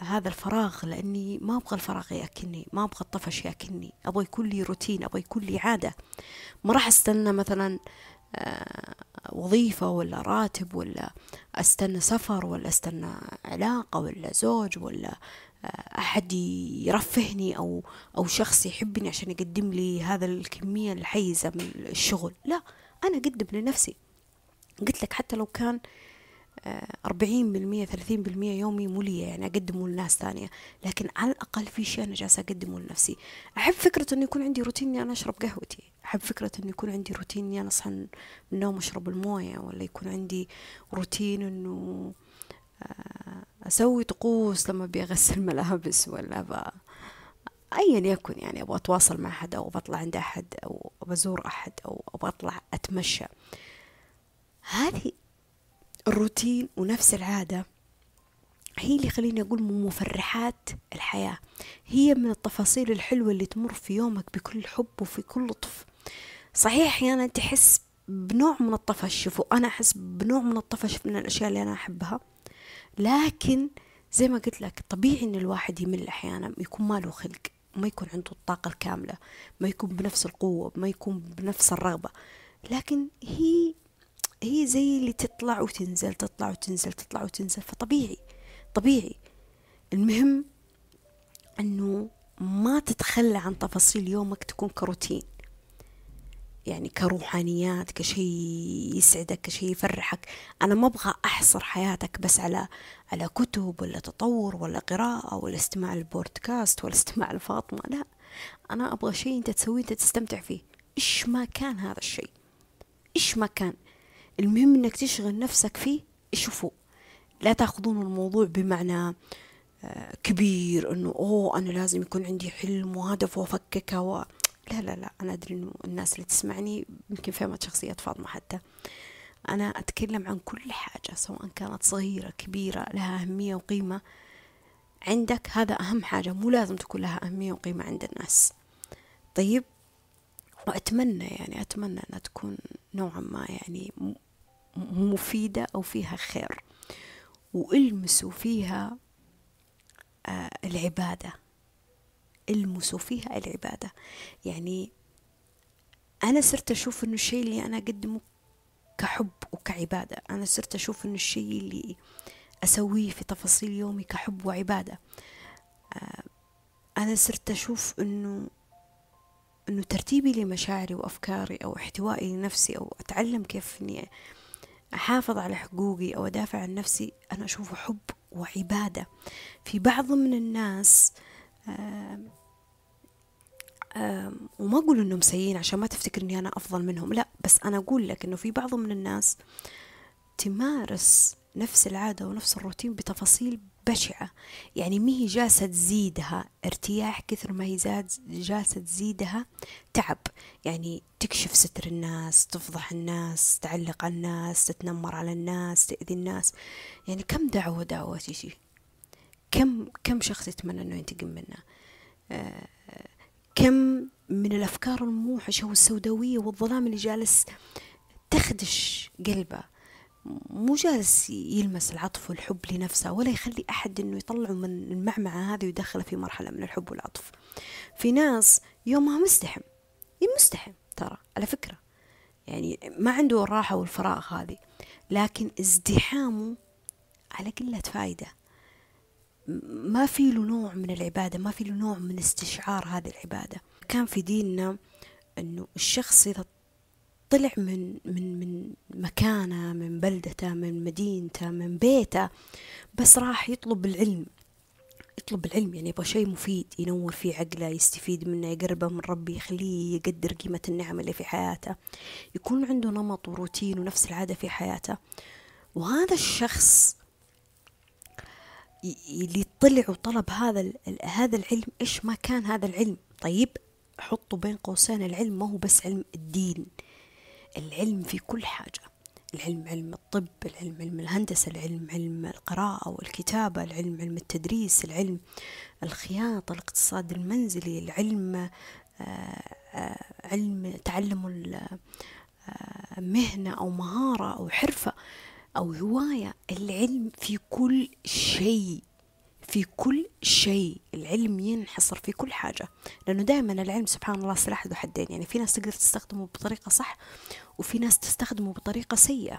هذا الفراغ لأني ما أبغى الفراغ يأكلني ما أبغى الطفش يأكلني. أبغى يكون لي روتين أبغى يكون لي عادة. ما راح أستنى مثلا آه وظيفة ولا راتب ولا أستنى سفر ولا أستنى علاقة ولا زوج ولا آه أحد يرفهني أو أو شخص يحبني عشان يقدم لي هذا الكمية الحيزة من الشغل. لا أنا أقدم لنفسي. قلت لك حتى لو كان أربعين بالمية ثلاثين بالمية يومي مولية يعني أقدمه لناس ثانية. لكن على الأقل في شيء أنا جالسة أقدمه لنفسي. أحب فكرة أنه يكون عندي روتين أني أنا أشرب قهوتي. أحب فكرة أنه يكون عندي روتين أني أنا أصحى من النوم أشرب الموية ولا يكون عندي روتين أنه آه، أسوي طقوس لما أبي أغسل ملابس ولا ب... أيا يكن يعني أبغى أتواصل مع أحد أو بطلع عند أحد أو بزور أحد أو بطلع أتمشى. هذه الروتين ونفس العادة. هي اللي خليني أقول من مفرحات الحياة. هي من التفاصيل الحلوة اللي تمر في يومك بكل حب وفي كل لطف. صحيح أحيانا تحس بنوع من الطفش شوفوا أنا أحس بنوع من الطفش من الأشياء اللي أنا أحبها. لكن زي ما قلت لك طبيعي إن الواحد يمل أحيانا يكون ما له خلق ما يكون عنده الطاقة الكاملة ما يكون بنفس القوة ما يكون بنفس الرغبة. لكن هي هي زي اللي تطلع وتنزل تطلع وتنزل تطلع وتنزل. فطبيعي طبيعي. المهم إنه ما تتخلى عن تفاصيل يومك تكون كروتين. يعني كروحانيات كشيء يسعدك كشيء يفرحك. أنا ما أبغى أحصر حياتك بس على على كتب ولا تطور ولا قراءة ولا استماع البودكاست ولا استماع لفاطمة. لا أنا أبغى شيء أنت تسويه أنت تستمتع فيه. إيش ما كان هذا الشيء إيش ما كان؟ المهم إنك تشغل نفسك فيه شوفوا لا تأخذون الموضوع بمعنى آه، كبير إنه أوه أنا لازم يكون عندي حلم وهدف وافككه و... لا لا لا أنا أدري إنه الناس اللي تسمعني يمكن فهمت شخصية فاطمة حتى. أنا أتكلم عن كل حاجة سواء كانت صغيرة كبيرة لها أهمية وقيمة عندك. هذا أهم حاجة مو لازم تكون لها أهمية وقيمة عند الناس. طيب؟ وأتمنى يعني أتمنى أنها تكون نوعا ما يعني مفيدة أو فيها خير. وألمسوا فيها آه العبادة. ألمسوا فيها العبادة. يعني أنا صرت أشوف إنه الشيء اللي أنا أقدمه كحب وكعبادة. أنا صرت أشوف إنه الشيء اللي أسويه في تفاصيل يومي كحب وعبادة. آه أنا صرت أشوف إنه إنه ترتيبي لمشاعري وأفكاري أو احتوائي لنفسي أو أتعلم كيف إني أحافظ على حقوقي أو أدافع عن نفسي أنا أشوفه حب وعبادة. في بعض من الناس آم آم وما أقول إنهم سيئين عشان ما تفتكر إني أنا أفضل منهم لا بس أنا أقول لك إنه في بعض من الناس تمارس نفس العادة ونفس الروتين بتفاصيل بشعة. يعني ما هي جالسة تزيدها ارتياح كثر ما هي زاد جالسة تزيدها تعب. يعني تكشف ستر الناس تفضح الناس تعلق على الناس تتنمر على الناس تأذي الناس. يعني كم دعوة دعوة تجي كم كم شخص يتمنى إنه ينتقم منه؟ آه كم من الأفكار الموحشة والسوداوية والظلام اللي جالس تخدش قلبه؟ مو جالس يلمس العطف والحب لنفسه ولا يخلي أحد أنه يطلعه من المعمعة هذه ويدخله في مرحلة من الحب والعطف. في ناس يومها مستحم مستحم ترى على فكرة. يعني ما عنده الراحة والفراغ هذه لكن ازدحامه على قلة فايدة. ما في له نوع من العبادة ما في له نوع من استشعار هذه العبادة. كان في ديننا أنه الشخص إذا طلع من من من مكانه من بلدته من مدينته من بيته بس راح يطلب العلم. يطلب العلم يعني يبغى شيء مفيد ينور فيه عقله يستفيد منه يقربه من ربي يخليه يقدر قيمة النعم اللي في حياته. يكون عنده نمط وروتين ونفس العادة في حياته. وهذا الشخص اللي طلع وطلب هذا هذا العلم إيش ما كان هذا العلم؟ طيب حطوا بين قوسين العلم ما هو بس علم الدين. العلم في كل حاجة. العلم علم الطب العلم علم الهندسة العلم علم القراءة والكتابة العلم علم التدريس العلم الخياطة الاقتصاد المنزلي العلم آه، علم تعلم آه، مهنة أو مهارة أو حرفة أو هواية. العلم في كل شيء في كل شيء. العلم ينحصر في كل حاجة. لأنه دائما العلم سبحان الله سلاح ذو حدين. يعني في ناس تقدر تستخدمه بطريقة صح وفي ناس تستخدمه بطريقة سيئة.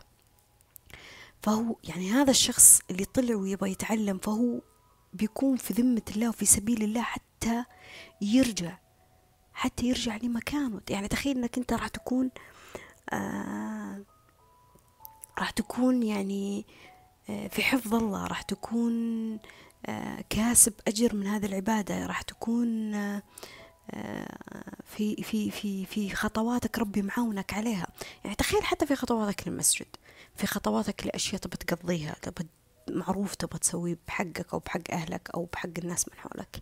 فهو يعني هذا الشخص اللي طلع ويبغى يتعلم فهو بيكون في ذمة الله وفي سبيل الله حتى يرجع حتى يرجع لمكانه. يعني تخيل إنك أنت راح تكون آه راح تكون يعني آه في حفظ الله راح تكون آه كاسب أجر من هذه العبادة راح تكون آه في في في في خطواتك ربي معاونك عليها. يعني تخيل حتى في خطواتك للمسجد في خطواتك لأشياء تبى تقضيها تبى معروف تبى تسويه بحقك أو بحق أهلك أو بحق الناس من حولك.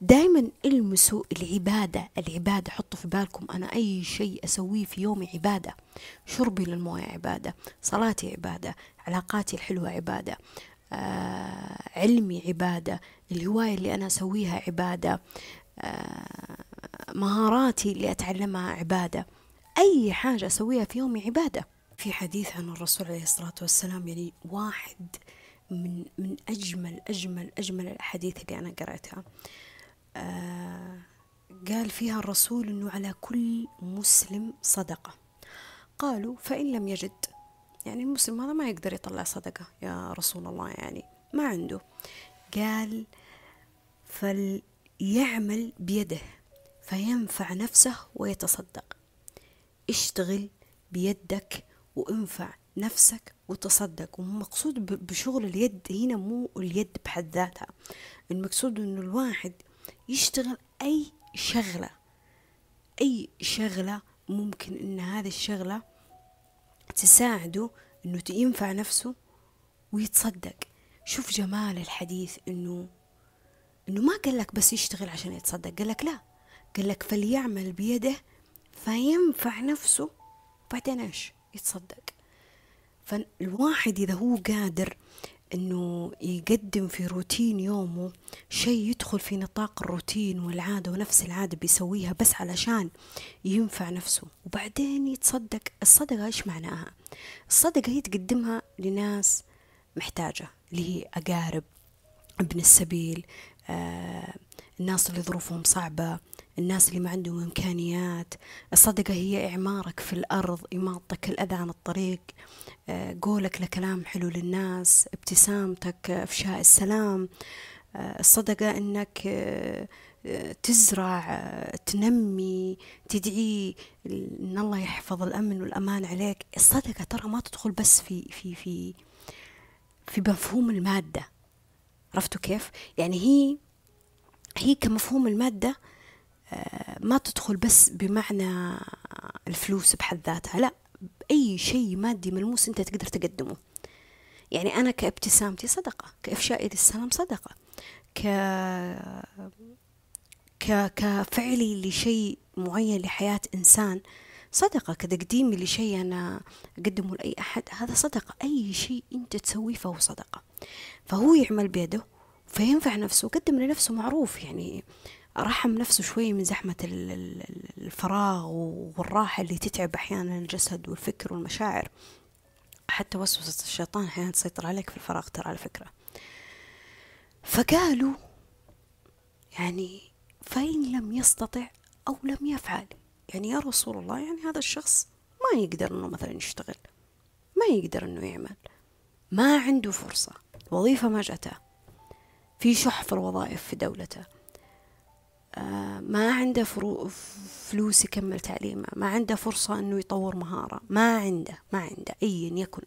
دائما المسوا العبادة. العبادة حطوا في بالكم أنا أي شيء أسويه في يومي عبادة. شربي للموية عبادة صلاتي عبادة علاقاتي الحلوة عبادة آه علمي عبادة الهواية اللي أنا أسويها عبادة. آه مهاراتي اللي أتعلمها عبادة. أي حاجة أسويها في يومي عبادة. في حديث عن الرسول عليه الصلاة والسلام يعني واحد من من أجمل أجمل أجمل الأحاديث اللي أنا قرأتها. آه قال فيها الرسول أنه على كل مسلم صدقة. قالوا فإن لم يجد يعني المسلم هذا ما يقدر يطلع صدقة يا رسول الله يعني ما عنده. قال فليعمل بيده فينفع نفسه ويتصدق. اشتغل بيدك وانفع نفسك وتصدق. ومقصود بشغل اليد هنا مو اليد بحد ذاتها. المقصود إنه الواحد يشتغل أي شغلة أي شغلة ممكن إن هذه الشغلة تساعده إنه ينفع نفسه ويتصدق. شوف جمال الحديث إنه إنه ما قال لك بس يشتغل عشان يتصدق قال لك لا. قال لك فليعمل بيده فينفع نفسه بعدين إيش؟ يتصدق. فالواحد إذا هو قادر إنه يقدم في روتين يومه شيء يدخل في نطاق الروتين والعادة ونفس العادة بيسويها بس علشان ينفع نفسه وبعدين يتصدق. الصدقة إيش معناها؟ الصدقة هي تقدمها لناس محتاجة اللي هي أقارب ابن السبيل الناس اللي ظروفهم صعبة الناس اللي ما عندهم إمكانيات. الصدقة هي إعمارك في الأرض إماطتك الأذى عن الطريق. آه، قولك لكلام حلو للناس ابتسامتك إفشاء السلام. آه، الصدقة أنك آه، تزرع تنمي تدعي إن الله يحفظ الأمن والأمان عليك. الصدقة ترى ما تدخل بس في في في في مفهوم المادة. عرفتوا كيف؟ يعني هي هي كمفهوم المادة ما تدخل بس بمعنى الفلوس بحد ذاتها لا أي شيء مادي ملموس أنت تقدر تقدمه. يعني أنا كابتسامتي صدقة كإفشائي للسلام صدقة ك ك كفعلي لشيء معين لحياة إنسان صدقة كتقديمي لشيء أنا أقدمه لأي أحد هذا صدقة أي شيء أنت تسويه فهو صدقة. فهو يعمل بيده فينفع نفسه وقدم لنفسه معروف يعني رحم نفسه شوي من زحمة الفراغ والراحة اللي تتعب أحيانا الجسد والفكر والمشاعر. حتى وسوسة الشيطان أحيانا تسيطر عليك في الفراغ ترى على فكرة. فقالوا يعني فإن لم يستطع أو لم يفعل يعني يا رسول الله يعني هذا الشخص ما يقدر أنه مثلا يشتغل ما يقدر أنه يعمل ما عنده فرصة. وظيفة ما جاته في شح في الوظائف في دولته. آه، ما عنده فلوس يكمل تعليمه. ما عنده فرصة أنه يطور مهارة. ما عنده ما عنده. أيا يكن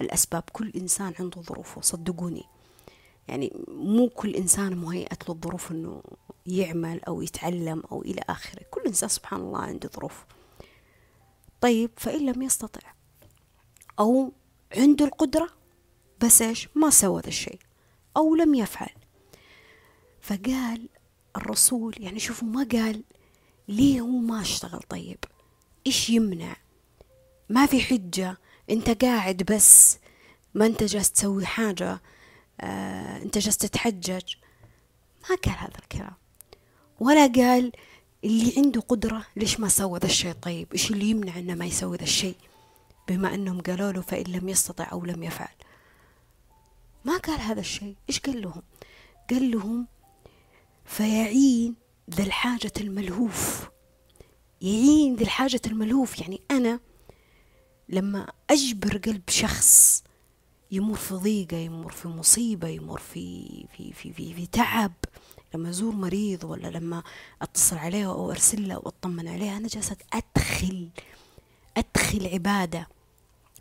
الأسباب. كل إنسان عنده ظروفه. صدقوني. يعني مو كل إنسان مهيئت له الظروف أنه يعمل أو يتعلم أو إلى آخره. كل إنسان سبحان الله عنده ظروف. طيب فإن لم يستطع أو عنده القدرة بس إيش؟ ما سوى ذا الشيء أو لم يفعل. فقال الرسول يعني شوفوا ما قال ليه هو ما اشتغل طيب؟ إيش يمنع؟ ما في حجة. أنت قاعد بس ما أنت جالس تسوي حاجة آه أنت جالس تتحجج. ما قال هذا الكلام. ولا قال اللي عنده قدرة ليش ما سوى ذا الشيء طيب؟ إيش اللي يمنع أنه ما يسوي ذا الشيء؟ بما أنهم قالوا له فإن لم يستطع أو لم يفعل. ما قال هذا الشيء. إيش قال لهم؟ قال لهم فيعين ذا الحاجة الملهوف. يعين ذي الحاجة الملهوف. يعني أنا لما أجبر قلب شخص يمر في ضيقة يمر في مصيبة يمر في في في في, في تعب لما أزور مريض ولا لما أتصل عليه أو أرسل له وأطمن عليه أنا جالسة أدخل أدخل عبادة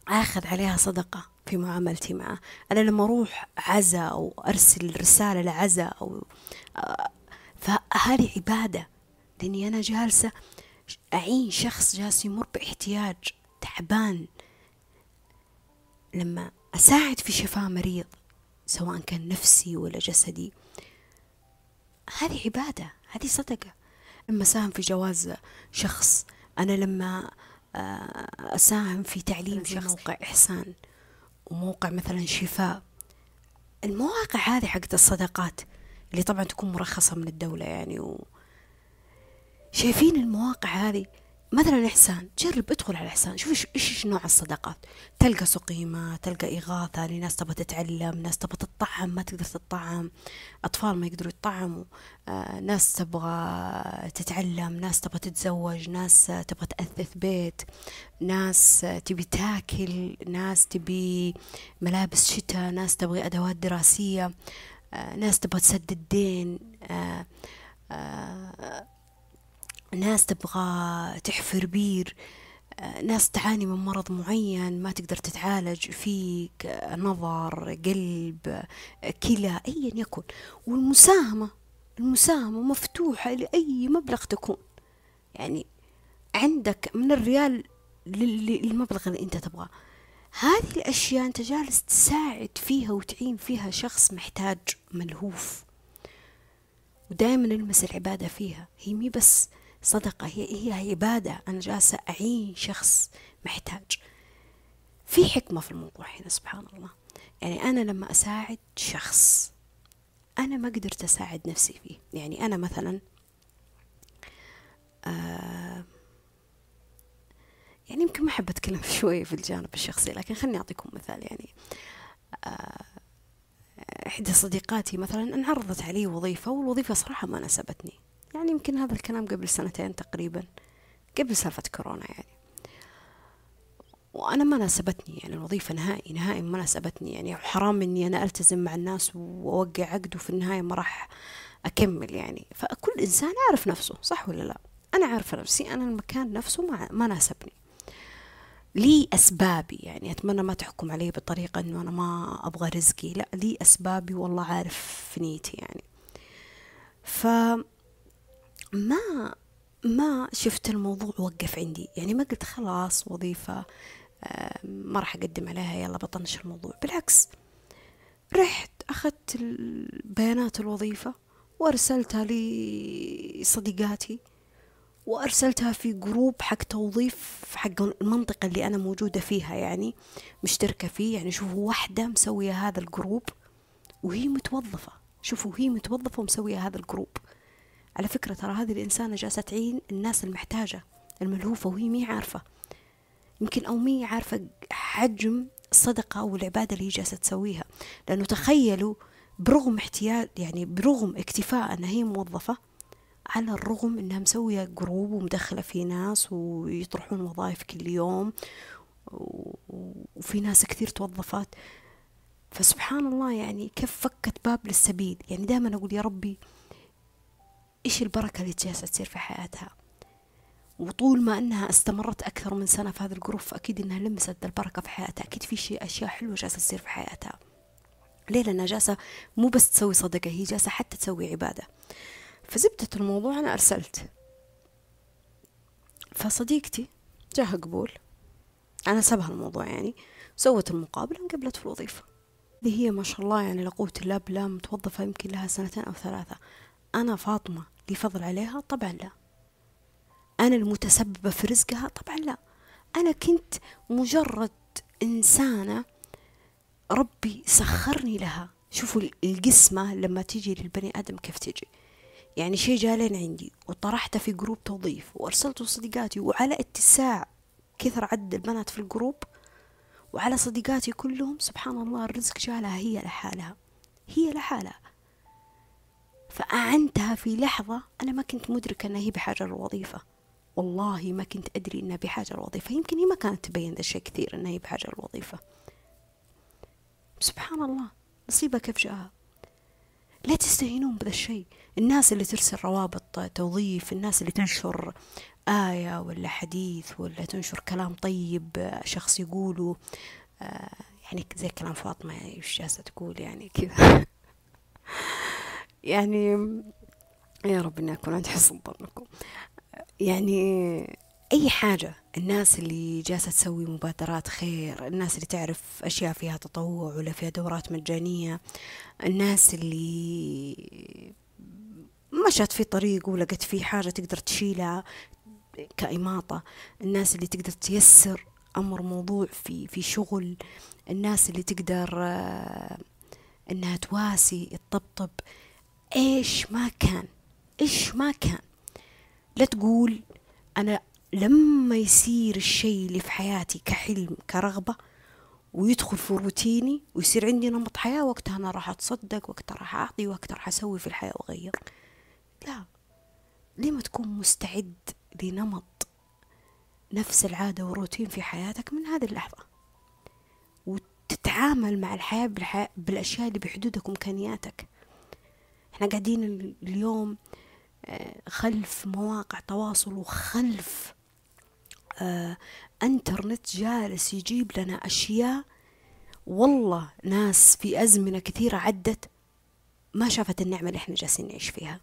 آخذ عليها صدقة. في معاملتي معه. أنا لما أروح عزا أو أرسل رسالة لعزا أو آه، فهذه عبادة. لأني أنا جالسة أعين شخص جالس يمر باحتياج تعبان. لما أساعد في شفاء مريض سواء كان نفسي ولا جسدي هذه عبادة هذه صدقة. لما أساهم في جواز شخص أنا لما آه، أساهم في تعليم شخص موقع. إحسان. وموقع مثلا شفاء. المواقع هذه حقت الصدقات اللي طبعا تكون مرخصة من الدولة يعني و... شايفين المواقع هذه مثلا إحسان جرب ادخل على إحسان شوف إيش إيش نوع الصداقات. تلقى سقيمة تلقى إغاثة لناس تبغى تتعلم ناس تبغى تطعم ما تقدر تطعم. أطفال ما يقدروا يطعموا. آه، ناس تبغى تتعلم ناس تبغى تتزوج ناس تبغى تأثث بيت ناس تبي تاكل ناس تبي ملابس شتاء ناس تبغي أدوات دراسية. آه، ناس تبغى تسدد دين آه، ناس تبغى تحفر بير آه، ناس تعاني من مرض معين ما تقدر تتعالج فيك نظر قلب كلى أيا يكن. والمساهمة المساهمة مفتوحة لأي مبلغ تكون. يعني عندك من الريال للمبلغ اللي أنت تبغاه. هذه الأشياء أنت جالس تساعد فيها وتعين فيها شخص محتاج ملهوف. ودائما نلمس العبادة فيها. هي مي بس صدقة هي هي عبادة. أنا جالسة أعين شخص محتاج. في حكمة في الموضوع هنا سبحان الله. يعني أنا لما أساعد شخص أنا ما قدرت أساعد نفسي فيه. يعني أنا مثلا آه يعني يمكن ما أحب أتكلم شوي في الجانب الشخصي لكن خليني أعطيكم مثال. يعني آه إحدى صديقاتي مثلا أنعرضت علي وظيفة والوظيفة صراحة ما ناسبتني. يعني يمكن هذا الكلام قبل سنتين تقريبا قبل سالفة كورونا يعني. وأنا ما ناسبتني يعني الوظيفة نهائي نهائي ما ناسبتني يعني. حرام إني أنا ألتزم مع الناس وأوقع عقد وفي النهاية ما راح أكمل يعني. فكل إنسان عارف نفسه صح ولا لا؟ أنا عارفة نفسي أنا المكان نفسه ما, ما ناسبني. لي أسبابي يعني أتمنى ما تحكم علي بطريقة إنه أنا ما أبغى رزقي. لا لي أسبابي والله عارف في نيتي يعني. ف ما ما شفت الموضوع وقف عندي. يعني ما قلت خلاص وظيفة ما راح أقدم عليها يلا بطنش الموضوع. بالعكس رحت أخذت بيانات الوظيفة وأرسلتها لصديقاتي وأرسلتها في group حق توظيف حق المنطقة اللي أنا موجودة فيها يعني مشتركة فيه. يعني شوفوا واحدة مسوية هذا ال group وهي متوظفة. شوفوا هي متوظفة ومسوية هذا ال group. على فكرة ترى هذه الإنسانة جالسة تعين الناس المحتاجة الملهوفة وهي مي عارفة. يمكن أو مي عارفة حجم الصدقة أو العبادة اللي هي جالسة تسويها. لأنه تخيلوا برغم احتياج يعني برغم اكتفاء أنها هي موظفة على الرغم أنها مسوية group ومدخلة في ناس ويطرحون وظائف كل يوم وفي ناس كثير توظفت. فسبحان الله يعني كيف فتحت باب للسبيل. يعني دائما أقول يا ربي إيش البركة اللي جالسة تصير في حياتها؟ وطول ما أنها استمرت أكثر من سنة في هذا الجروب فأكيد أنها لمست البركة في حياتها. أكيد في شيء أشياء حلوة جالسة تصير في حياتها. ليه؟ لأنها جالسة مو بس تسوي صدقة هي جالسة حتى تسوي عبادة. فزبدة الموضوع أنا أرسلت. فصديقتي جاها قبول. أنا سبها الموضوع يعني. سوت المقابلة انقبلت في الوظيفة. اللي هي ما شاء الله يعني لقوة الله بالله متوظفة يمكن لها سنتين أو ثلاثة. أنا فاطمة. لي فضل عليها؟ طبعا لا. أنا المتسببة في رزقها؟ طبعا لا. أنا كنت مجرد إنسانة ربي سخرني لها. شوفوا القسمة لما تيجي للبني آدم كيف تيجي يعني شيء جا لين عندي وطرحته في group توظيف وأرسلته لصديقاتي وعلى اتساع كثر عدد البنات في ال group وعلى صديقاتي كلهم سبحان الله الرزق جالها هي لحالها. هي لحالها. فأعنتها في لحظة أنا ما كنت مدركة أنها هي بحاجة للوظيفة والله ما كنت أدري أنها بحاجة للوظيفة يمكن هي ما كانت تبين ذا الشيء كثير أنها هي بحاجة للوظيفة سبحان الله نصيبها كيف جاءها. لا تستهينون بهذا الشيء. الناس اللي ترسل روابط توظيف الناس اللي تنشر آية ولا حديث ولا تنشر كلام طيب شخص يقوله آه يعني زي كلام فاطمة وش جالسة تقول يعني كذا. يعني يا رب إني أكون عند حسن ظنكم. يعني أي حاجة الناس اللي جالسة تسوي مبادرات خير الناس اللي تعرف أشياء فيها تطوع ولا فيها دورات مجانية الناس اللي مشت في طريق ولقت فيه حاجة تقدر تشيلها كإماطة الناس اللي تقدر تيسر أمر موضوع في في شغل الناس اللي تقدر آه، إنها تواسي تطبطب. إيش ما كان إيش ما كان. لا تقول أنا لما يصير الشيء اللي في حياتي كحلم كرغبة ويدخل في روتيني ويصير عندي نمط حياة وقتها أنا راح أتصدق وقتها راح أعطي وقتها راح أسوي في الحياة وأغير. لا. ليه ما تكون مستعد لنمط نفس العادة والروتين في حياتك من هذه اللحظة؟ وتتعامل مع الحياة, بالحياة بالأشياء اللي بحدودك وإمكانياتك. إحنا قاعدين اليوم آه، خلف مواقع تواصل وخلف آه، إنترنت جالس يجيب لنا أشياء. والله ناس في أزمنة كثيرة عدت ما شافت النعمة اللي إحنا جالسين نعيش فيها.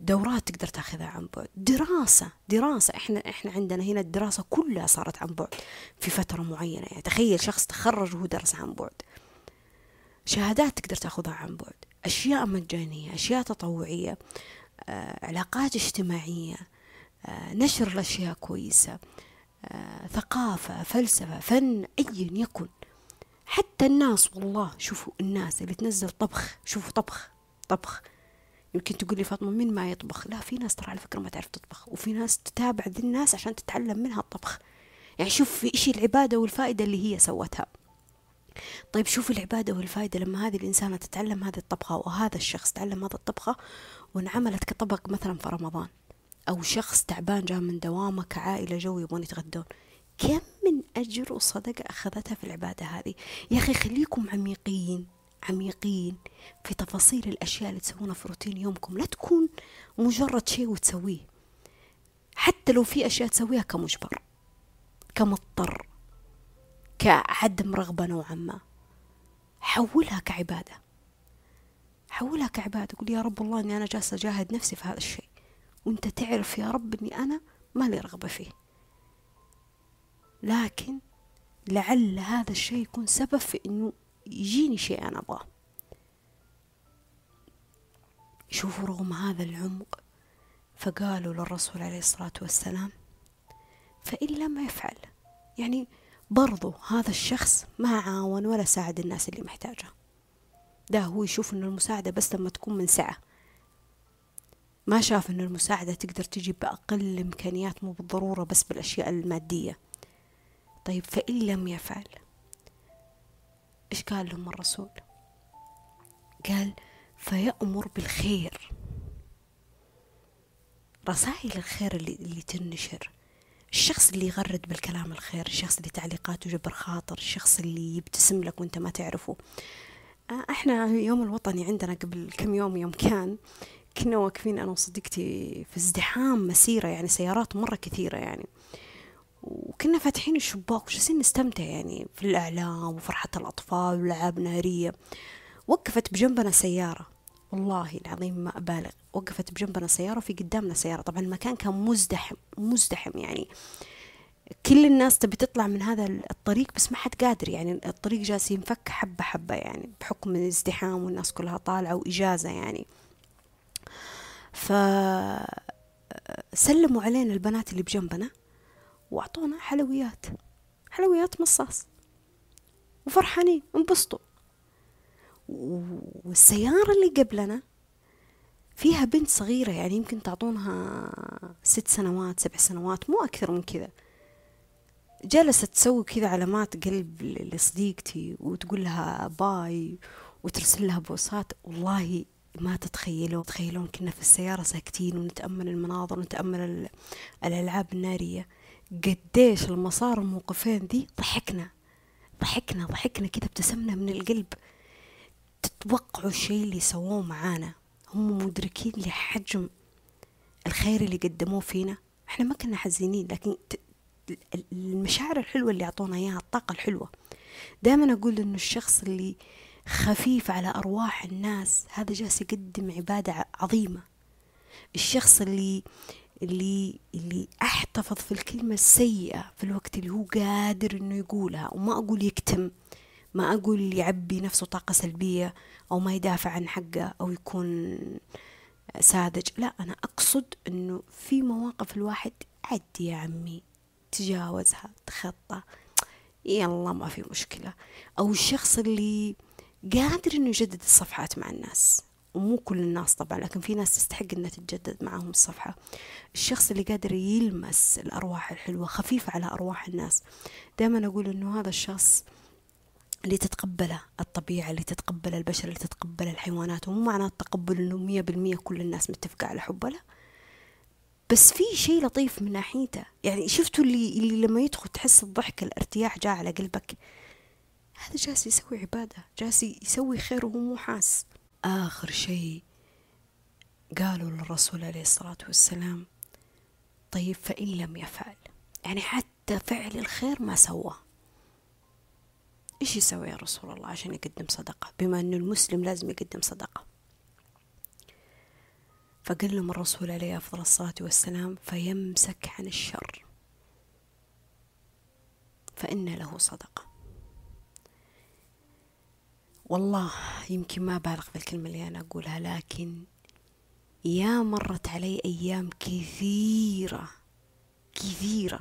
دورات تقدر تاخذها عن بعد. دراسة دراسة. إحنا إحنا عندنا هنا الدراسة كلها صارت عن بعد في فترة معينة. يعني تخيل شخص تخرج وهو درس عن بعد. شهادات تقدر تاخذها عن بعد. أشياء مجانية أشياء تطوعية آه، علاقات اجتماعية آه، نشر الأشياء كويسة آه، ثقافة فلسفة فن أيا يكن. حتى الناس والله شوفوا الناس اللي تنزل طبخ شوفوا طبخ طبخ. يمكن تقول لي فاطمة مين ما يطبخ؟ لا في ناس ترى على فكرة ما تعرف تطبخ وفي ناس تتابع ذي الناس عشان تتعلم منها الطبخ. يعني شوف في إشي العبادة والفائدة اللي هي سوتها. طيب شوف العبادة والفائدة لما هذه الإنسانة تتعلم هذه الطبخة وهذا الشخص تعلم هذه الطبخة وانعملت كطبق مثلا في رمضان أو شخص تعبان جاء من دوامه كعائلة جو يبغون يتغدون. كم من أجر وصدقة أخذتها في العبادة هذه؟ يا أخي خليكم عميقين عميقين في تفاصيل الأشياء اللي تسوونها في روتين يومكم. لا تكون مجرد شيء وتسويه. حتى لو في أشياء تسويها كمجبر كمضطر. كعدم رغبة نوعا ما. حولها كعبادة. حولها كعبادة. قول يا رب الله أني أنا جالسة أجاهد نفسي في هذا الشيء. وأنت تعرف يا رب أني أنا ما لي رغبة فيه. لكن لعل هذا الشيء يكون سبب في أنه يجيني شيء أنا أبغاه. شوفوا رغم هذا العمق فقالوا للرسول عليه الصلاة والسلام فإن لم يفعل. يعني برضو هذا الشخص ما عاون ولا ساعد الناس اللي محتاجة. ده هو يشوف أن المساعدة بس لما تكون من سعة. ما شاف أن المساعدة تقدر تجي بأقل الإمكانيات مو بالضرورة بس بالأشياء المادية. طيب فإن لم يفعل إيش قال لهم الرسول؟ قال فيأمر بالخير. رسائل الخير اللي, اللي تنشر. الشخص اللي يغرد بالكلام الخير الشخص اللي تعليقاته جبر خاطر الشخص اللي يبتسم لك وانت ما تعرفه. آه، إحنا يوم الوطني عندنا قبل كم يوم يوم كان كنا واقفين أنا وصديقتي في ازدحام مسيرة يعني سيارات مرة كثيرة يعني. وكنا فاتحين الشباك وجالسين نستمتع يعني في الإعلام وفرحة الأطفال والألعاب نارية وقفت بجنبنا سيارة. والله العظيم ما أبالغ. وقفت بجنبنا سيارة وفي قدامنا سيارة. طبعا المكان كان مزدحم مزدحم يعني. كل الناس تبي تطلع من هذا الطريق بس ما حد قادر يعني. الطريق جالس ينفك حبة حبة يعني بحكم الازدحام والناس كلها طالعة وإجازة يعني. ف سلموا علينا البنات اللي بجنبنا وأعطونا حلويات حلويات مصاص. وفرحانين انبسطوا. والسيارة اللي قبلنا فيها بنت صغيرة يعني يمكن تعطونها ست سنوات سبع سنوات مو أكثر من كذا. جلست تسوي كذا علامات قلب لصديقتي وتقول لها باي وترسل لها بوسات والله ما تتخيلون تخيلون كنا في السيارة ساكتين ونتأمل المناظر ونتأمل الألعاب النارية. قديش المسار الموقفين ذي؟ ضحكنا ضحكنا ضحكنا كذا ابتسمنا من القلب. تتوقعوا الشيء اللي سووه معانا؟ هم مدركين لحجم الخير اللي قدموه فينا؟ إحنا ما كنا حزينين لكن المشاعر الحلوة اللي أعطونا إياها الطاقة الحلوة. دائما أقول إنه الشخص اللي خفيف على أرواح الناس هذا جالس يقدم عبادة عظيمة. الشخص اللي اللي اللي أحتفظ في الكلمة السيئة في الوقت اللي هو قادر إنه يقولها وما أقول يكتم. ما أقول يعبي نفسه طاقة سلبية أو ما يدافع عن حقه أو يكون ساذج. لا أنا أقصد إنه في مواقف الواحد عدي يا عمي تجاوزها تخطى. يلا ما في مشكلة. أو الشخص اللي قادر إنه يجدد الصفحات مع الناس. ومو كل الناس طبعا لكن في ناس تستحق إنها تتجدد معهم الصفحة. الشخص اللي قادر يلمس الأرواح الحلوة خفيف على أرواح الناس. دائما أقول إنه هذا الشخص اللي تتقبله الطبيعة اللي تتقبل البشر اللي تتقبل الحيوانات ومو معناه التقبل إنه مية بالمية كل الناس متفقة على حبه لا. بس في شيء لطيف من ناحيته. يعني شفتوا اللي, اللي لما يدخل تحس الضحك الارتياح جاء على قلبك؟ هذا جالس يسوي عبادة جالس يسوي خير وهو مو حاس. آخر شيء قالوا للرسول عليه الصلاة والسلام طيب فإن لم يفعل. يعني حتى فعل الخير ما سوى إيش يسوي يا رسول الله عشان يقدم صدقة؟ بما أنه المسلم لازم يقدم صدقة. فقال لهم الرسول عليه أفضل الصلاة والسلام فيمسك عن الشر. فإن له صدقة. والله يمكن ما بالغ في الكلمة اللي أنا أقولها لكن يا مرت علي أيام كثيرة كثيرة.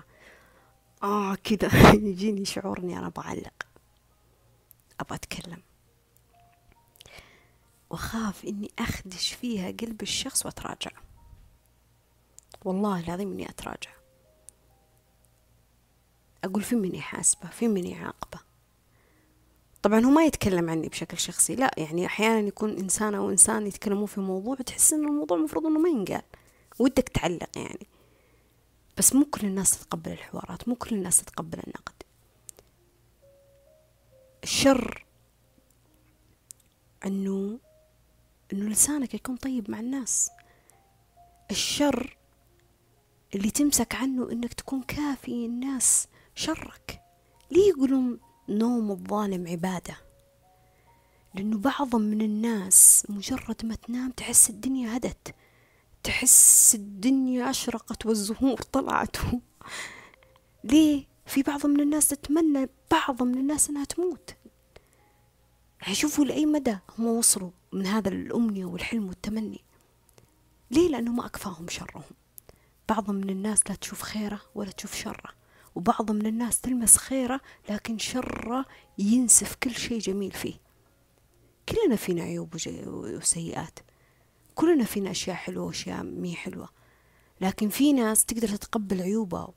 آه كذا يجيني شعور إني أنا بعلق أبغى أتكلم. وأخاف إني أخدش فيها قلب الشخص وأتراجع. والله العظيم إني أتراجع. أقول في مني حاسبة في مني عاقبة. طبعا هو ما يتكلم عني بشكل شخصي لا يعني أحيانا يكون إنسان أو إنسان يتكلمون في موضوع وتحس إن الموضوع المفروض إنه ما ينقال. ودك تعلق يعني. بس مو كل الناس تتقبل الحوارات مو كل الناس تتقبل النقد. الشر أنه أنه لسانك يكون طيب مع الناس. الشر اللي تمسك عنه إنك تكون كافي الناس شرك. ليه يقولون نوم الظالم عبادة؟ لأنه بعض من الناس مجرد ما تنام تحس الدنيا هدت. تحس الدنيا أشرقت والزهور طلعت. ليه؟ في بعض من الناس تتمنى بعض من الناس أنها تموت. شوفوا لأي مدى هم وصلوا من هذا الأمنية والحلم والتمني. ليه؟ لأنه ما أكفاهم شرهم. بعض من الناس لا تشوف خيره ولا تشوف شره. وبعض من الناس تلمس خيره لكن شره ينسف كل شيء جميل فيه. كلنا فينا عيوب وسيئات. كلنا فينا أشياء حلوة وأشياء مي حلوة. لكن في ناس تقدر تتقبل عيوبها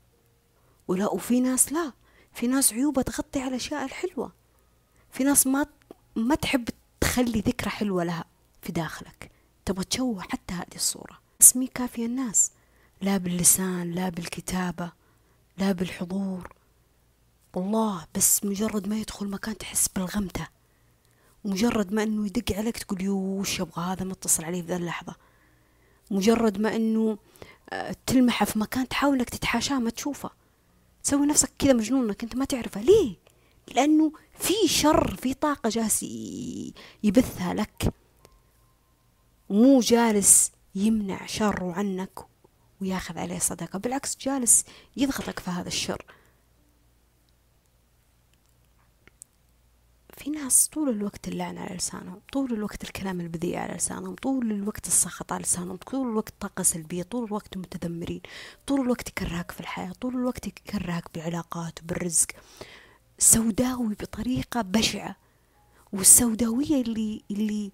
ولا وفي ناس لا في ناس عيوبها تغطي على الأشياء الحلوة. في ناس ما ما تحب تخلي ذكرى حلوة لها في داخلك. تبغى تشوه حتى هذه الصورة. اسمي كافية الناس. لا باللسان لا بالكتابة لا بالحضور. والله بس مجرد ما يدخل مكان تحس بالغمتة. مجرد ما إنه يدق عليك تقول يوش يبغى هذا؟ متصل عليه في ذا اللحظة. مجرد ما إنه آه، تلمحه في مكان تحاول انك تتحاشاه ما تشوفه. تسوي نفسك كذا مجنون إنك أنت ما تعرفها. ليه؟ لأنه في شر في طاقة جالس يبثها لك. مو جالس يمنع شره عنك وياخذ عليه صدقة بالعكس جالس يضغطك في هذا الشر. في ناس طول الوقت اللعن على لسانهم طول الوقت الكلام البذيء على لسانهم طول الوقت السخط على لسانهم طول الوقت طاقة سلبية طول الوقت متذمرين طول الوقت يكرهك في الحياة طول الوقت يكرهك بالعلاقات وبالرزق سوداوي بطريقة بشعة. والسوداوية اللي اللي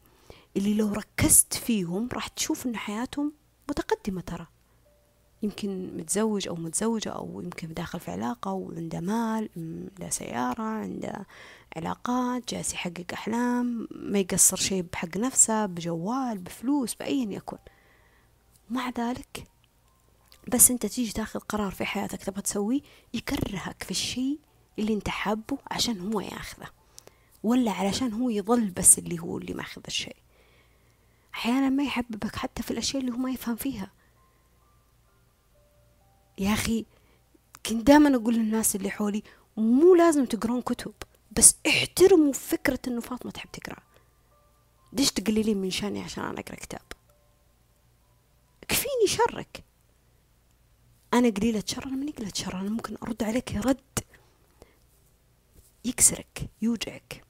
اللي لو ركزت فيهم راح تشوف إن حياتهم متقدمة ترى. يمكن متزوج أو متزوجة أو يمكن داخل في علاقة وعنده مال عنده سيارة عنده علاقات جالس يحقق أحلام ما يقصر شيء بحق نفسه بجوال بفلوس بأيا يكن مع ذلك بس أنت تيجي تاخذ قرار في حياتك تبغى تسويه يكرهك في الشيء اللي أنت حابه عشان هو ياخذه ولا علشان هو يظل بس اللي هو اللي ماخذ الشيء. أحيانا ما يحببك حتى في الأشياء اللي هو ما يفهم فيها. يا أخي كنت دائما أقول للناس اللي حولي مو لازم تقرون كتب بس احترموا فكرة إنه فاطمة تحب تقرأ. ليش تقللين من شأني عشان أنا أقرأ كتاب؟ كفيني شرك. أنا قليلة شر أنا ماني قليلة شر أنا ممكن أرد عليك رد. يكسرك يوجعك.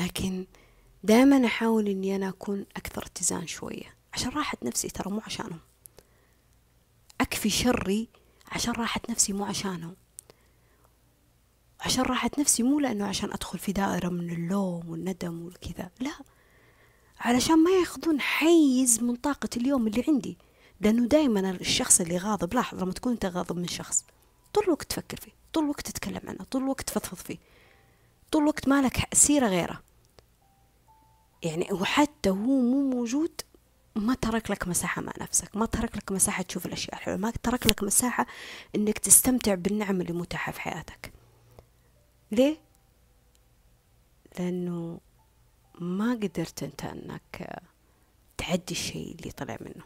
لكن دائما أحاول إني أنا أكون أكثر اتزان شوية عشان راحة نفسي ترى مو عشانهم. أكفي شري عشان راحة نفسي مو عشانهم عشان راحة نفسي مو لأنه عشان أدخل في دائرة من اللوم والندم والكذا لا. علشان ما ياخذون حيز من طاقة اليوم اللي عندي. لأنه دائما الشخص اللي غاضب لاحظ لما تكون أنت غاضب من شخص طول الوقت تفكر فيه طول الوقت تتكلم عنه طول الوقت تفضفض فيه طول الوقت مالك سيرة غيره. يعني وحتى هو مو موجود ما ترك لك مساحة مع نفسك ما ترك لك مساحة تشوف الأشياء الحلوة ما ترك لك مساحة أنك تستمتع بالنعم اللي متاحة في حياتك. ليه؟ لأنه ما قدرت أنت أنك تعدي الشيء اللي طلع منه.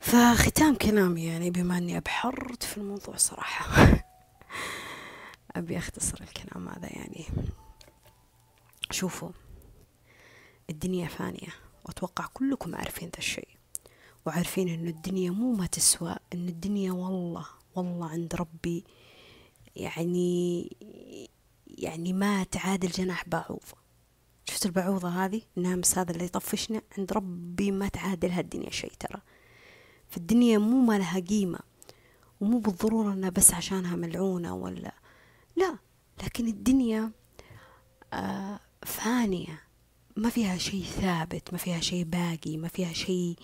فختام كلامي يعني بما أني أبحرت في الموضوع صراحة. أبي أختصر الكلام هذا يعني. شوفوا. الدنيا فانية. وأتوقع كلكم عارفين ذا الشيء. وعارفين إنه الدنيا مو ما تسوى إن الدنيا والله والله عند ربي يعني يعني ما تعادل جناح بعوضة. شفت البعوضة هذه؟ النامس هذا اللي يطفشنا عند ربي ما تعادل هالدنيا شيء ترى. في الدنيا مو ما لها قيمة. ومو بالضرورة إنها بس عشانها ملعونة ولا لا. لكن الدنيا آه فانية. ما فيها شيء ثابت ما فيها شيء باقي ما فيها شيء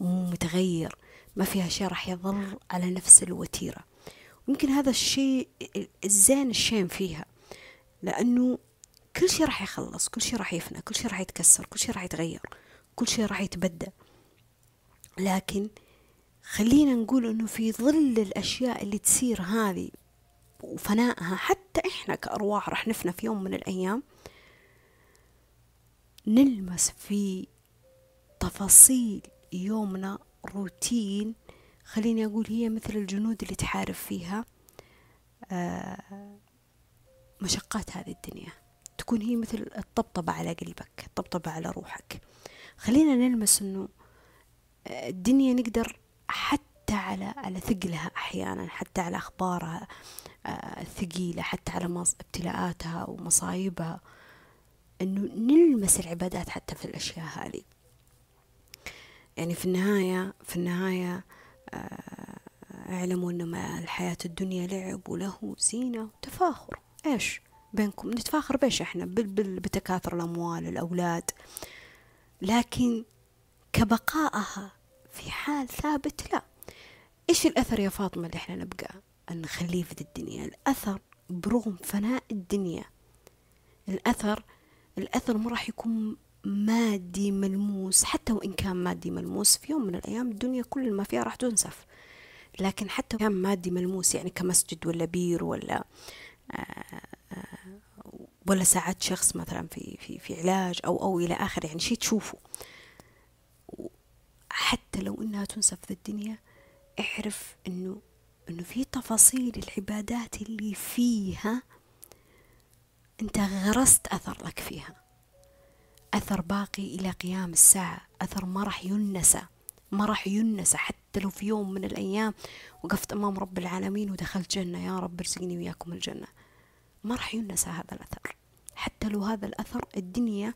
متغير ما فيها شيء راح يظل على نفس الوتيرة. يمكن هذا الشيء الزين الشين فيها لأنه كل شيء راح يخلص كل شيء راح يفنى كل شيء راح يتكسر كل شيء راح يتغير كل شيء راح يتبدل. لكن خلينا نقول إنه في ظل الأشياء اللي تصير هذه وفنائها حتى إحنا كأرواح راح نفنى في يوم من الأيام نلمس في تفاصيل يومنا روتين. خليني أقول هي مثل الجنود اللي تحارب فيها آه، مشقات هذه الدنيا. تكون هي مثل الطبطبة على قلبك الطبطبة على روحك. خلينا نلمس أنه آه، الدنيا نقدر حتى على على ثقلها أحيانا حتى على أخبارها آه، الثقيلة حتى على ابتلاءاتها ومصايبها. أنه نلمس العبادات حتى في الأشياء هذه. يعني في النهاية في النهاية آه، اعلموا أن ما الحياة الدنيا لعب وله زينة وتفاخر. إيش؟ بينكم نتفاخر بإيش إحنا؟ بتكاثر الأموال الأولاد. لكن كبقائها في حال ثابت لا. إيش الأثر يا فاطمة اللي إحنا نبقى نخليه في الدنيا؟ الأثر برغم فناء الدنيا. الأثر الأثر ما راح يكون مادي ملموس حتى وإن كان مادي ملموس في يوم من الأيام الدنيا كل ما فيها راح تنسف لكن حتى كان مادي ملموس يعني كمسجد ولا بير ولا آه، آه، ولا ساعات شخص مثلا في في في علاج أو أو إلى آخره يعني شيء تشوفه. حتى لو إنها تنسف في الدنيا اعرف إنه إنه في تفاصيل العبادات اللي فيها أنت غرست أثر لك فيها. أثر باقي إلى قيام الساعة. أثر ما راح ينسى ما راح ينسى حتى لو في يوم من الأيام وقفت أمام رب العالمين ودخلت جنة يا رب ارزقني وياكم الجنة. ما راح ينسى هذا الأثر. حتى لو هذا الأثر الدنيا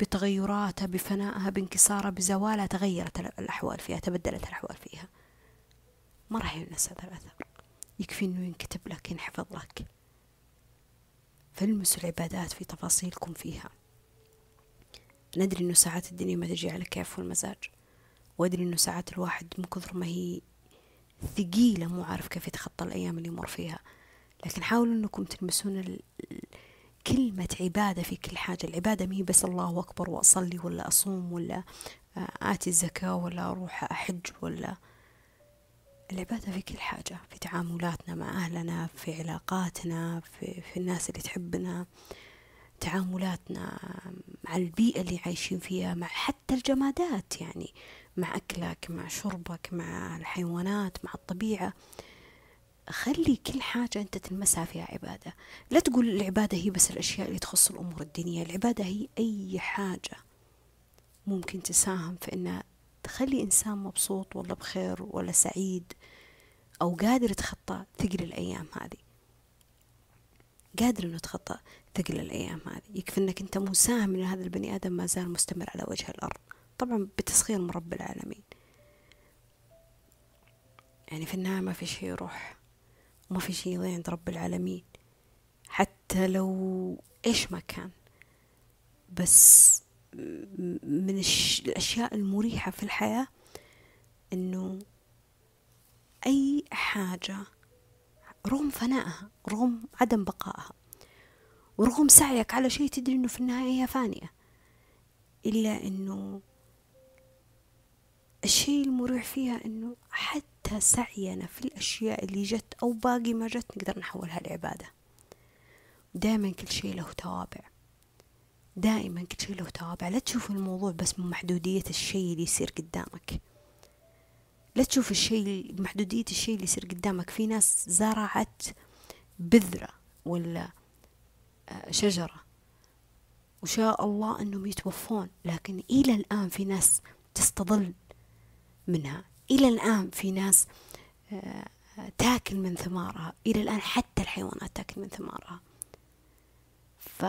بتغيراتها بفنائها بانكسارها بزوالها تغيرت الأحوال فيها تبدلت الأحوال فيها. ما راح ينسى هذا الأثر. يكفي أنه ينكتب لك ينحفظ لك. فالمسوا العبادات في تفاصيلكم فيها. ندري أنه ساعات الدنيا ما تجي على كيف والمزاج. وأدري أنه ساعات الواحد من كثر ما هي ثقيلة مو عارف كيف يتخطى الأيام اللي يمر فيها. لكن حاولوا أنكم تلمسون كلمة عبادة في كل حاجة. العبادة مي بس الله أكبر وأصلي ولا أصوم ولا آتي الزكاة ولا أروح أحج ولا العبادة في كل حاجة في تعاملاتنا مع أهلنا في علاقاتنا في, في الناس اللي تحبنا تعاملاتنا مع البيئة اللي عايشين فيها مع حتى الجمادات يعني مع أكلك مع شربك مع الحيوانات مع الطبيعة. خلي كل حاجة أنت تلمسها فيها عبادة. لا تقول العبادة هي بس الأشياء اللي تخص الأمور الدينية العبادة هي أي حاجة ممكن تساهم في أنها تخلي إنسان مبسوط ولا بخير ولا سعيد أو قادر يتخطى ثقل الأيام هذه. قادر إنه يتخطى ثقل الأيام هذه. يكفي إنك أنت مساهم إن هذا البني آدم ما زال مستمر على وجه الأرض. طبعا بتسخير من رب العالمين. يعني في النهاية ما في شيء يروح. ما في شيء يضيع عند رب العالمين. حتى لو إيش ما كان. بس من الأشياء المريحة في الحياة إنه أي حاجة رغم فنائها رغم عدم بقائها ورغم سعيك على شيء تدري إنه في النهاية هي فانية إلا إنه الشيء المريح فيها إنه حتى سعينا في الأشياء اللي جت أو باقي ما جت نقدر نحولها لعبادة. دائما كل شيء له توابع. دائما كل شيء له توابع. لا تشوف الموضوع بس من محدودية الشيء اللي يصير قدامك. لا تشوف الشيء محدودية الشيء اللي يصير قدامك. في ناس زرعت بذرة ولا آه، شجرة. وشاء الله أنهم يتوفون. لكن إلى الآن في ناس تستظل منها. إلى الآن في ناس آه، تاكل من ثمارها. إلى الآن حتى الحيوانات تاكل من ثمارها. ف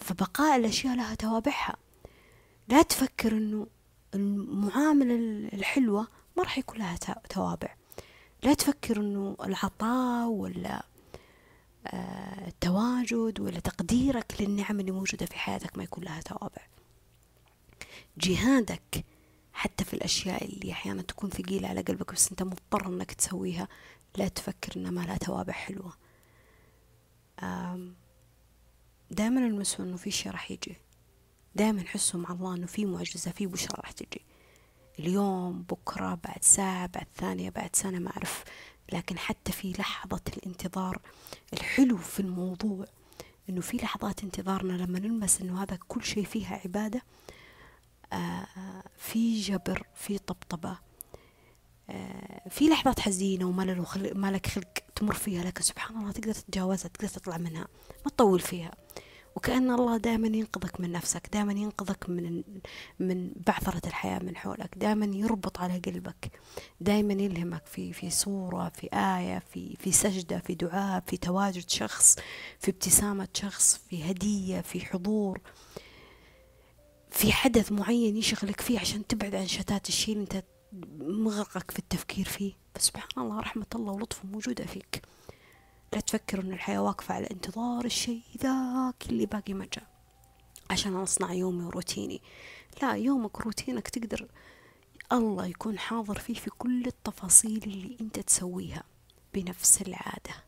فبقاء الأشياء لها توابعها. لا تفكر أنه المعاملة الحلوة ما راح يكون لها توابع. لا تفكر أنه العطاء ولا آه، التواجد ولا تقديرك للنعم اللي موجودة في حياتك ما يكون لها توابع. جهادك حتى في الأشياء اللي أحيانا تكون ثقيلة على قلبك بس أنت مضطر أنك تسويها لا تفكر أنها ما لها توابع حلوة. دائما المسوا أنه في شيء راح يجي. دائما حسوا مع الله أنه في معجزة في بشرى راح تجي. اليوم بكرة بعد ساعة بعد ثانية بعد سنة ما أعرف. لكن حتى في لحظة الانتظار الحلو في الموضوع أنه في لحظات انتظارنا لما نلمس أنه هذا كل شيء فيها عبادة آه في جبر في طبطبة في لحظات حزينة وما لك خلق تمر فيها لكن سبحان الله تقدر تتجاوزها تقدر تطلع منها. ما تطول فيها. وكأن الله دائما ينقذك من نفسك دائما ينقذك من من بعثرة الحياة من حولك دائما يربط على قلبك دائما يلهمك في في صورة في آية في في سجدة في دعاء في تواجد شخص في ابتسامة شخص في هدية في حضور. في حدث معين يشغلك فيه عشان تبعد عن شتات الشيء اللي انت مغرقك في التفكير فيه. فسبحان الله رحمة الله ولطفه موجودة فيك. لا تفكر إن الحياة واقفة على انتظار الشيء ذاك اللي باقي ما جاء. عشان أصنع يومي وروتيني. لا يومك روتينك تقدر الله يكون حاضر فيه في كل التفاصيل اللي أنت تسويها بنفس العادة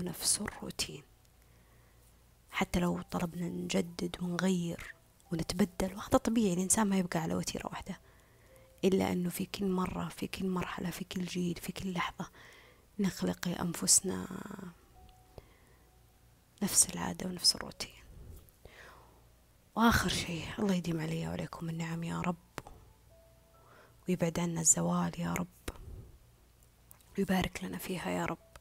ونفس الروتين. حتى لو طلبنا نجدد ونغير ونتبدل وهذا طبيعي الإنسان ما يبقى على وتيرة واحدة. إلا أنه في كل مرة في كل مرحلة في كل جيل في كل لحظة نخلق لأنفسنا نفس العادة ونفس الروتين. وآخر شيء الله يديم علي وعليكم النعم يا رب. ويبعد عنا الزوال يا رب. ويبارك لنا فيها يا رب.